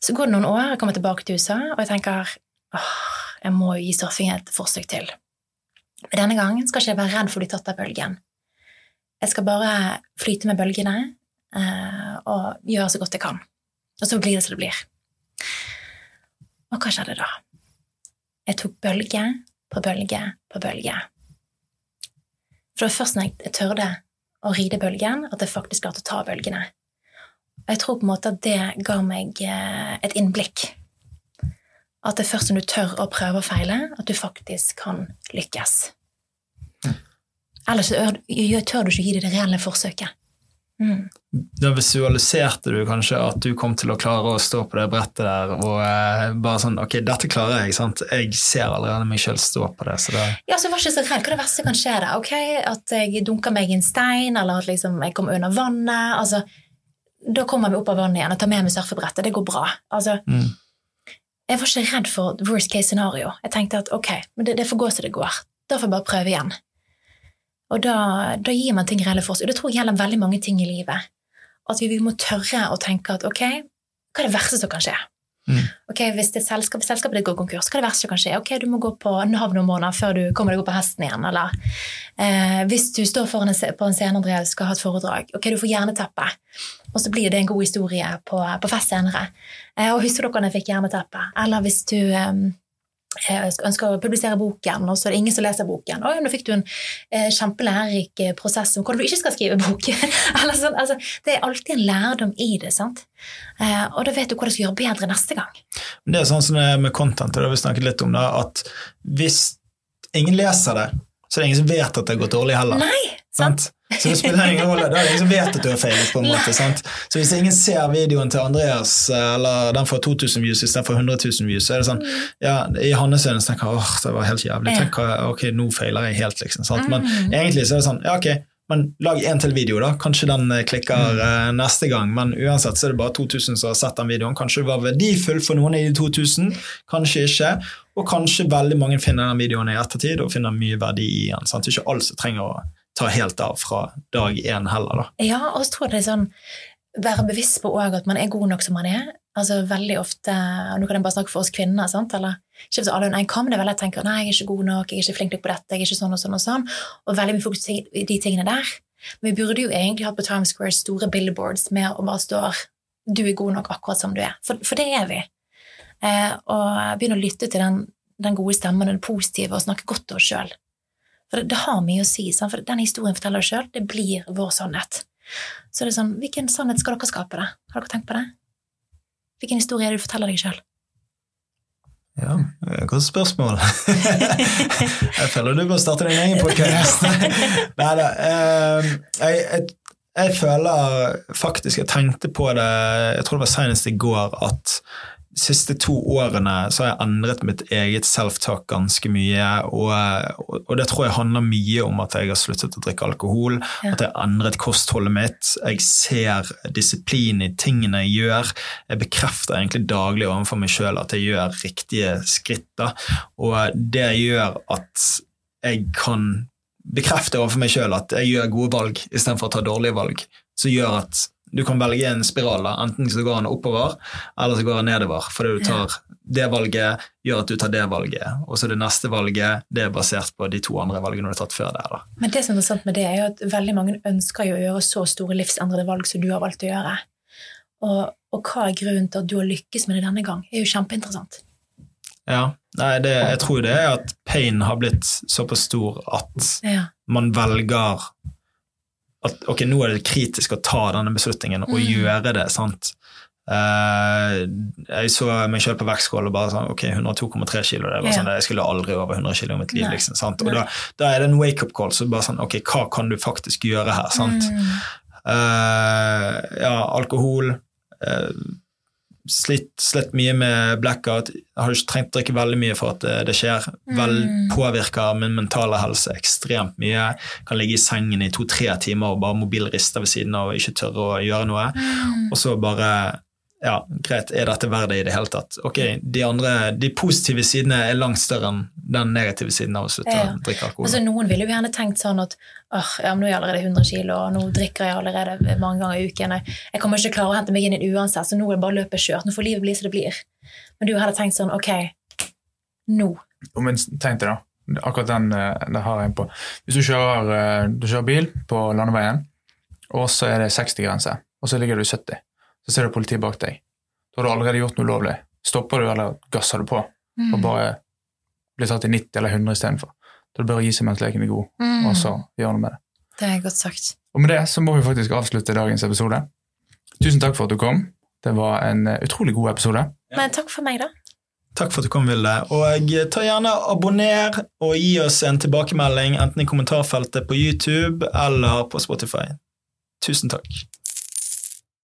Så går det noen år, jeg kommer tilbake til USA, og jeg tenker åh, jeg må jo gi surfing et forsøk til. Men denne gangen skal ikke jeg være redd for å bli tatt av bølgen. Jeg skal bare flyte med bølgene eh, og gjøre så godt jeg kan. Og så blir det som det blir. Og hva skjedde da? Jeg tok bølge på bølge på bølge. For det var først når jeg tørde å ride bølgen, at jeg faktisk klarte å ta bølgene. Og jeg tror på en måte at det ga meg eh, et innblikk. At det er først når du tør å prøve og feile, at du faktisk kan lykkes. Ellers ør- gjør- tør du ikke gi det det reelle forsøket. Mm. Da visualiserte du kanskje at du kom til å klare å stå på det brettet der og eh, bare sånn Ok, dette klarer jeg, sant? Jeg ser allerede meg sjøl stå på det, så det Ja, så jeg var ikke så redd. Hva er det verste kan skje da? Ok, At jeg dunker meg i en stein, eller at liksom jeg kommer under vannet. altså Da kommer vi opp av vannet igjen og tar med meg surfebrettet. Det går bra. altså mm. Jeg var ikke redd for worst case scenario. Jeg tenkte at ok, men det, det får gå som det går. Da får jeg bare prøve igjen. Og da, da gir man ting reelle for seg. Og det tror jeg gjelder veldig mange ting i livet. At vi, vi må tørre å tenke at ok, hva er det verste som kan skje? Mm. Ok, Hvis det selskap, selskapet ditt går konkurs, hva er det verste som kan skje? Ok, Du må gå på Nav noen måneder før du kommer deg opp på hesten igjen. Eller eh, hvis du står foran en, på en scene Andreas, skal ha et foredrag, ok, du får jerneteppe. Og så blir det en god historie på, på fest senere. Eh, og husker dere når jeg fikk jerneteppe? Eller hvis du eh, eh, ønsker å publisere boken, og så er det ingen som leser boken. Oi, nå fikk du en eh, kjempelærerik eh, prosess om hvordan du ikke skal skrive bok. Sånn, altså, det er alltid en lærdom i det, sant? Eh, og da vet du hva du skal gjøre bedre neste gang. Det er sånn som det er med content, og det har vi snakket litt om, da, at hvis ingen leser det, så er det ingen som vet at det har gått dårlig heller. Nei, sant? Sant? Så det spiller ingen rolle. Da er det ingen som vet at du har feilet. på en måte, sant? Så hvis ingen ser videoen til Andreas, eh, eller den får 2000 views istedenfor 100 000 views, så er det sånn ja, I hans øyne tenker jeg åh, det var helt jævlig. Tenk, ok, nå feiler jeg helt, liksom. Sant? Men Mm. egentlig så er det sånn ja, ok, men lag en til video, da. Kanskje den eh, klikker mm. neste gang. Men uansett så er det bare 2000 som har sett den videoen. Kanskje det var verdifull for noen i de 2000, kanskje ikke. Og kanskje veldig mange finner den videoen i ettertid og finner mye verdi i den. Sant? Ikke alle som trenger å ta helt av fra dag én heller, da. Ja, og så tror jeg det er sånn være bevisst på at man er god nok som man er. Altså veldig ofte, Nå kan jeg bare snakke for oss kvinner. sant? Eller ikke for alle under en kom, det vel jeg tenker nei, jeg er ikke god nok, jeg er ikke flink nok på dette, jeg er ikke sånn og sånn og sånn. Og veldig mye fokus på de tingene der. Men vi burde jo egentlig hatt på Times Square store billboards med og bare står du er god nok akkurat som du er. For, for det er vi. Eh, og begynne å lytte til den, den gode stemmen og det positive og snakke godt til oss sjøl. For det, det, har mye å si. Sant? For den historien forteller sjøl, det blir vår sannhet. Så det er sånn, hvilken sannhet skal dere skape, da? Har dere tenkt på det? Hvilken historie er det du forteller deg sjøl? Ja, godt spørsmål. jeg føler du bør starte din egen podkast. Nei da. Eh, jeg, jeg, jeg, føler faktisk Jeg tenkte på det jeg tror det var senest i går, at de siste to årene så har jeg endret mitt eget self-talk ganske mye. Og, og, det tror jeg handler mye om at jeg har sluttet å drikke alkohol, ja. at jeg har endret kostholdet mitt. Jeg ser disiplin i tingene jeg gjør. Jeg bekrefter egentlig daglig overfor meg sjøl at jeg gjør riktige skritt. Da. Og det gjør at jeg kan bekrefte overfor meg sjøl at jeg gjør gode valg istedenfor å ta dårlige valg. Som gjør at du kan velge en spiral. da, Enten så går den oppover, eller så går den nedover. Fordi du tar det valget, gjør at du tar det valget. Og så det neste valget det er basert på de to andre valgene du har tatt før det. da. Men det som er interessant med det, er jo at veldig mange ønsker jo å gjøre så store livsendrede valg som du har valgt å gjøre. Og, og hva er grunnen til at du har lykkes med det denne gang, det er jo kjempeinteressant. Ja, Nei, det, jeg tror det er at pain har blitt såpass stor at ja. man velger at ok, nå er det kritisk å ta denne beslutningen og mm. gjøre det. sant? Uh, jeg så meg selv på vektskål og bare sånn Ok, 102,3 kilo. Det var sånn, jeg skulle aldri over 100 kilo i mitt liv. liksom, sant? Og da, da, er det en wake-up call. så bare sånn, ok, Hva kan du faktisk gjøre her? sant? Mm. Uh, ja, alkohol. Uh, slitt, slitt, mye med blackout. Jeg har ikke trengt å drikke veldig mye for at det, det skjer. Vel mm. Påvirker min mentale helse ekstremt mye. Kan ligge i sengen i to-tre timer og bare mobilrister ved siden av og ikke tørre å gjøre noe. Mm. Og så bare ja, greit, er dette verdt det i det hele tatt? Ok, de, andre, de positive sidene er langt større enn den negative siden av å slutte ja. å drikke alkohol. Altså, noen ville jo gjerne tenkt sånn at åh, ja, nå er jeg allerede 100 kilo, og nå drikker jeg allerede mange ganger i uken. Jeg kommer ikke klare å hente meg inn i uansett, så nå er det bare løpet kjørt. Nå får livet bli som det blir. Men du hadde tenkt sånn ok, nå. Men tenk deg da, akkurat den eh, det har jeg på. Hvis du kjører, eh, du kjører bil på landeveien, og så er det 60-grense, og så ligger du 70 så ser du politiet bak deg. Da har du allerede gjort noe ulovlig. Stopper du, eller gasser du på, mm. og bare blir tatt i 90 eller 100 istedenfor. Da er det bare å gi seg mens leken er god, mm. og så gjøre noe med det. Det er godt sagt. Og med det så må vi faktisk avslutte dagens episode. Tusen takk for at du kom. Det var en eh, utrolig god episode. Men takk for meg, da. Takk for at du kom, Vilde. Og ta gjerne abonner og gi oss en tilbakemelding enten i kommentarfeltet på YouTube eller på Spotify. Tusen takk.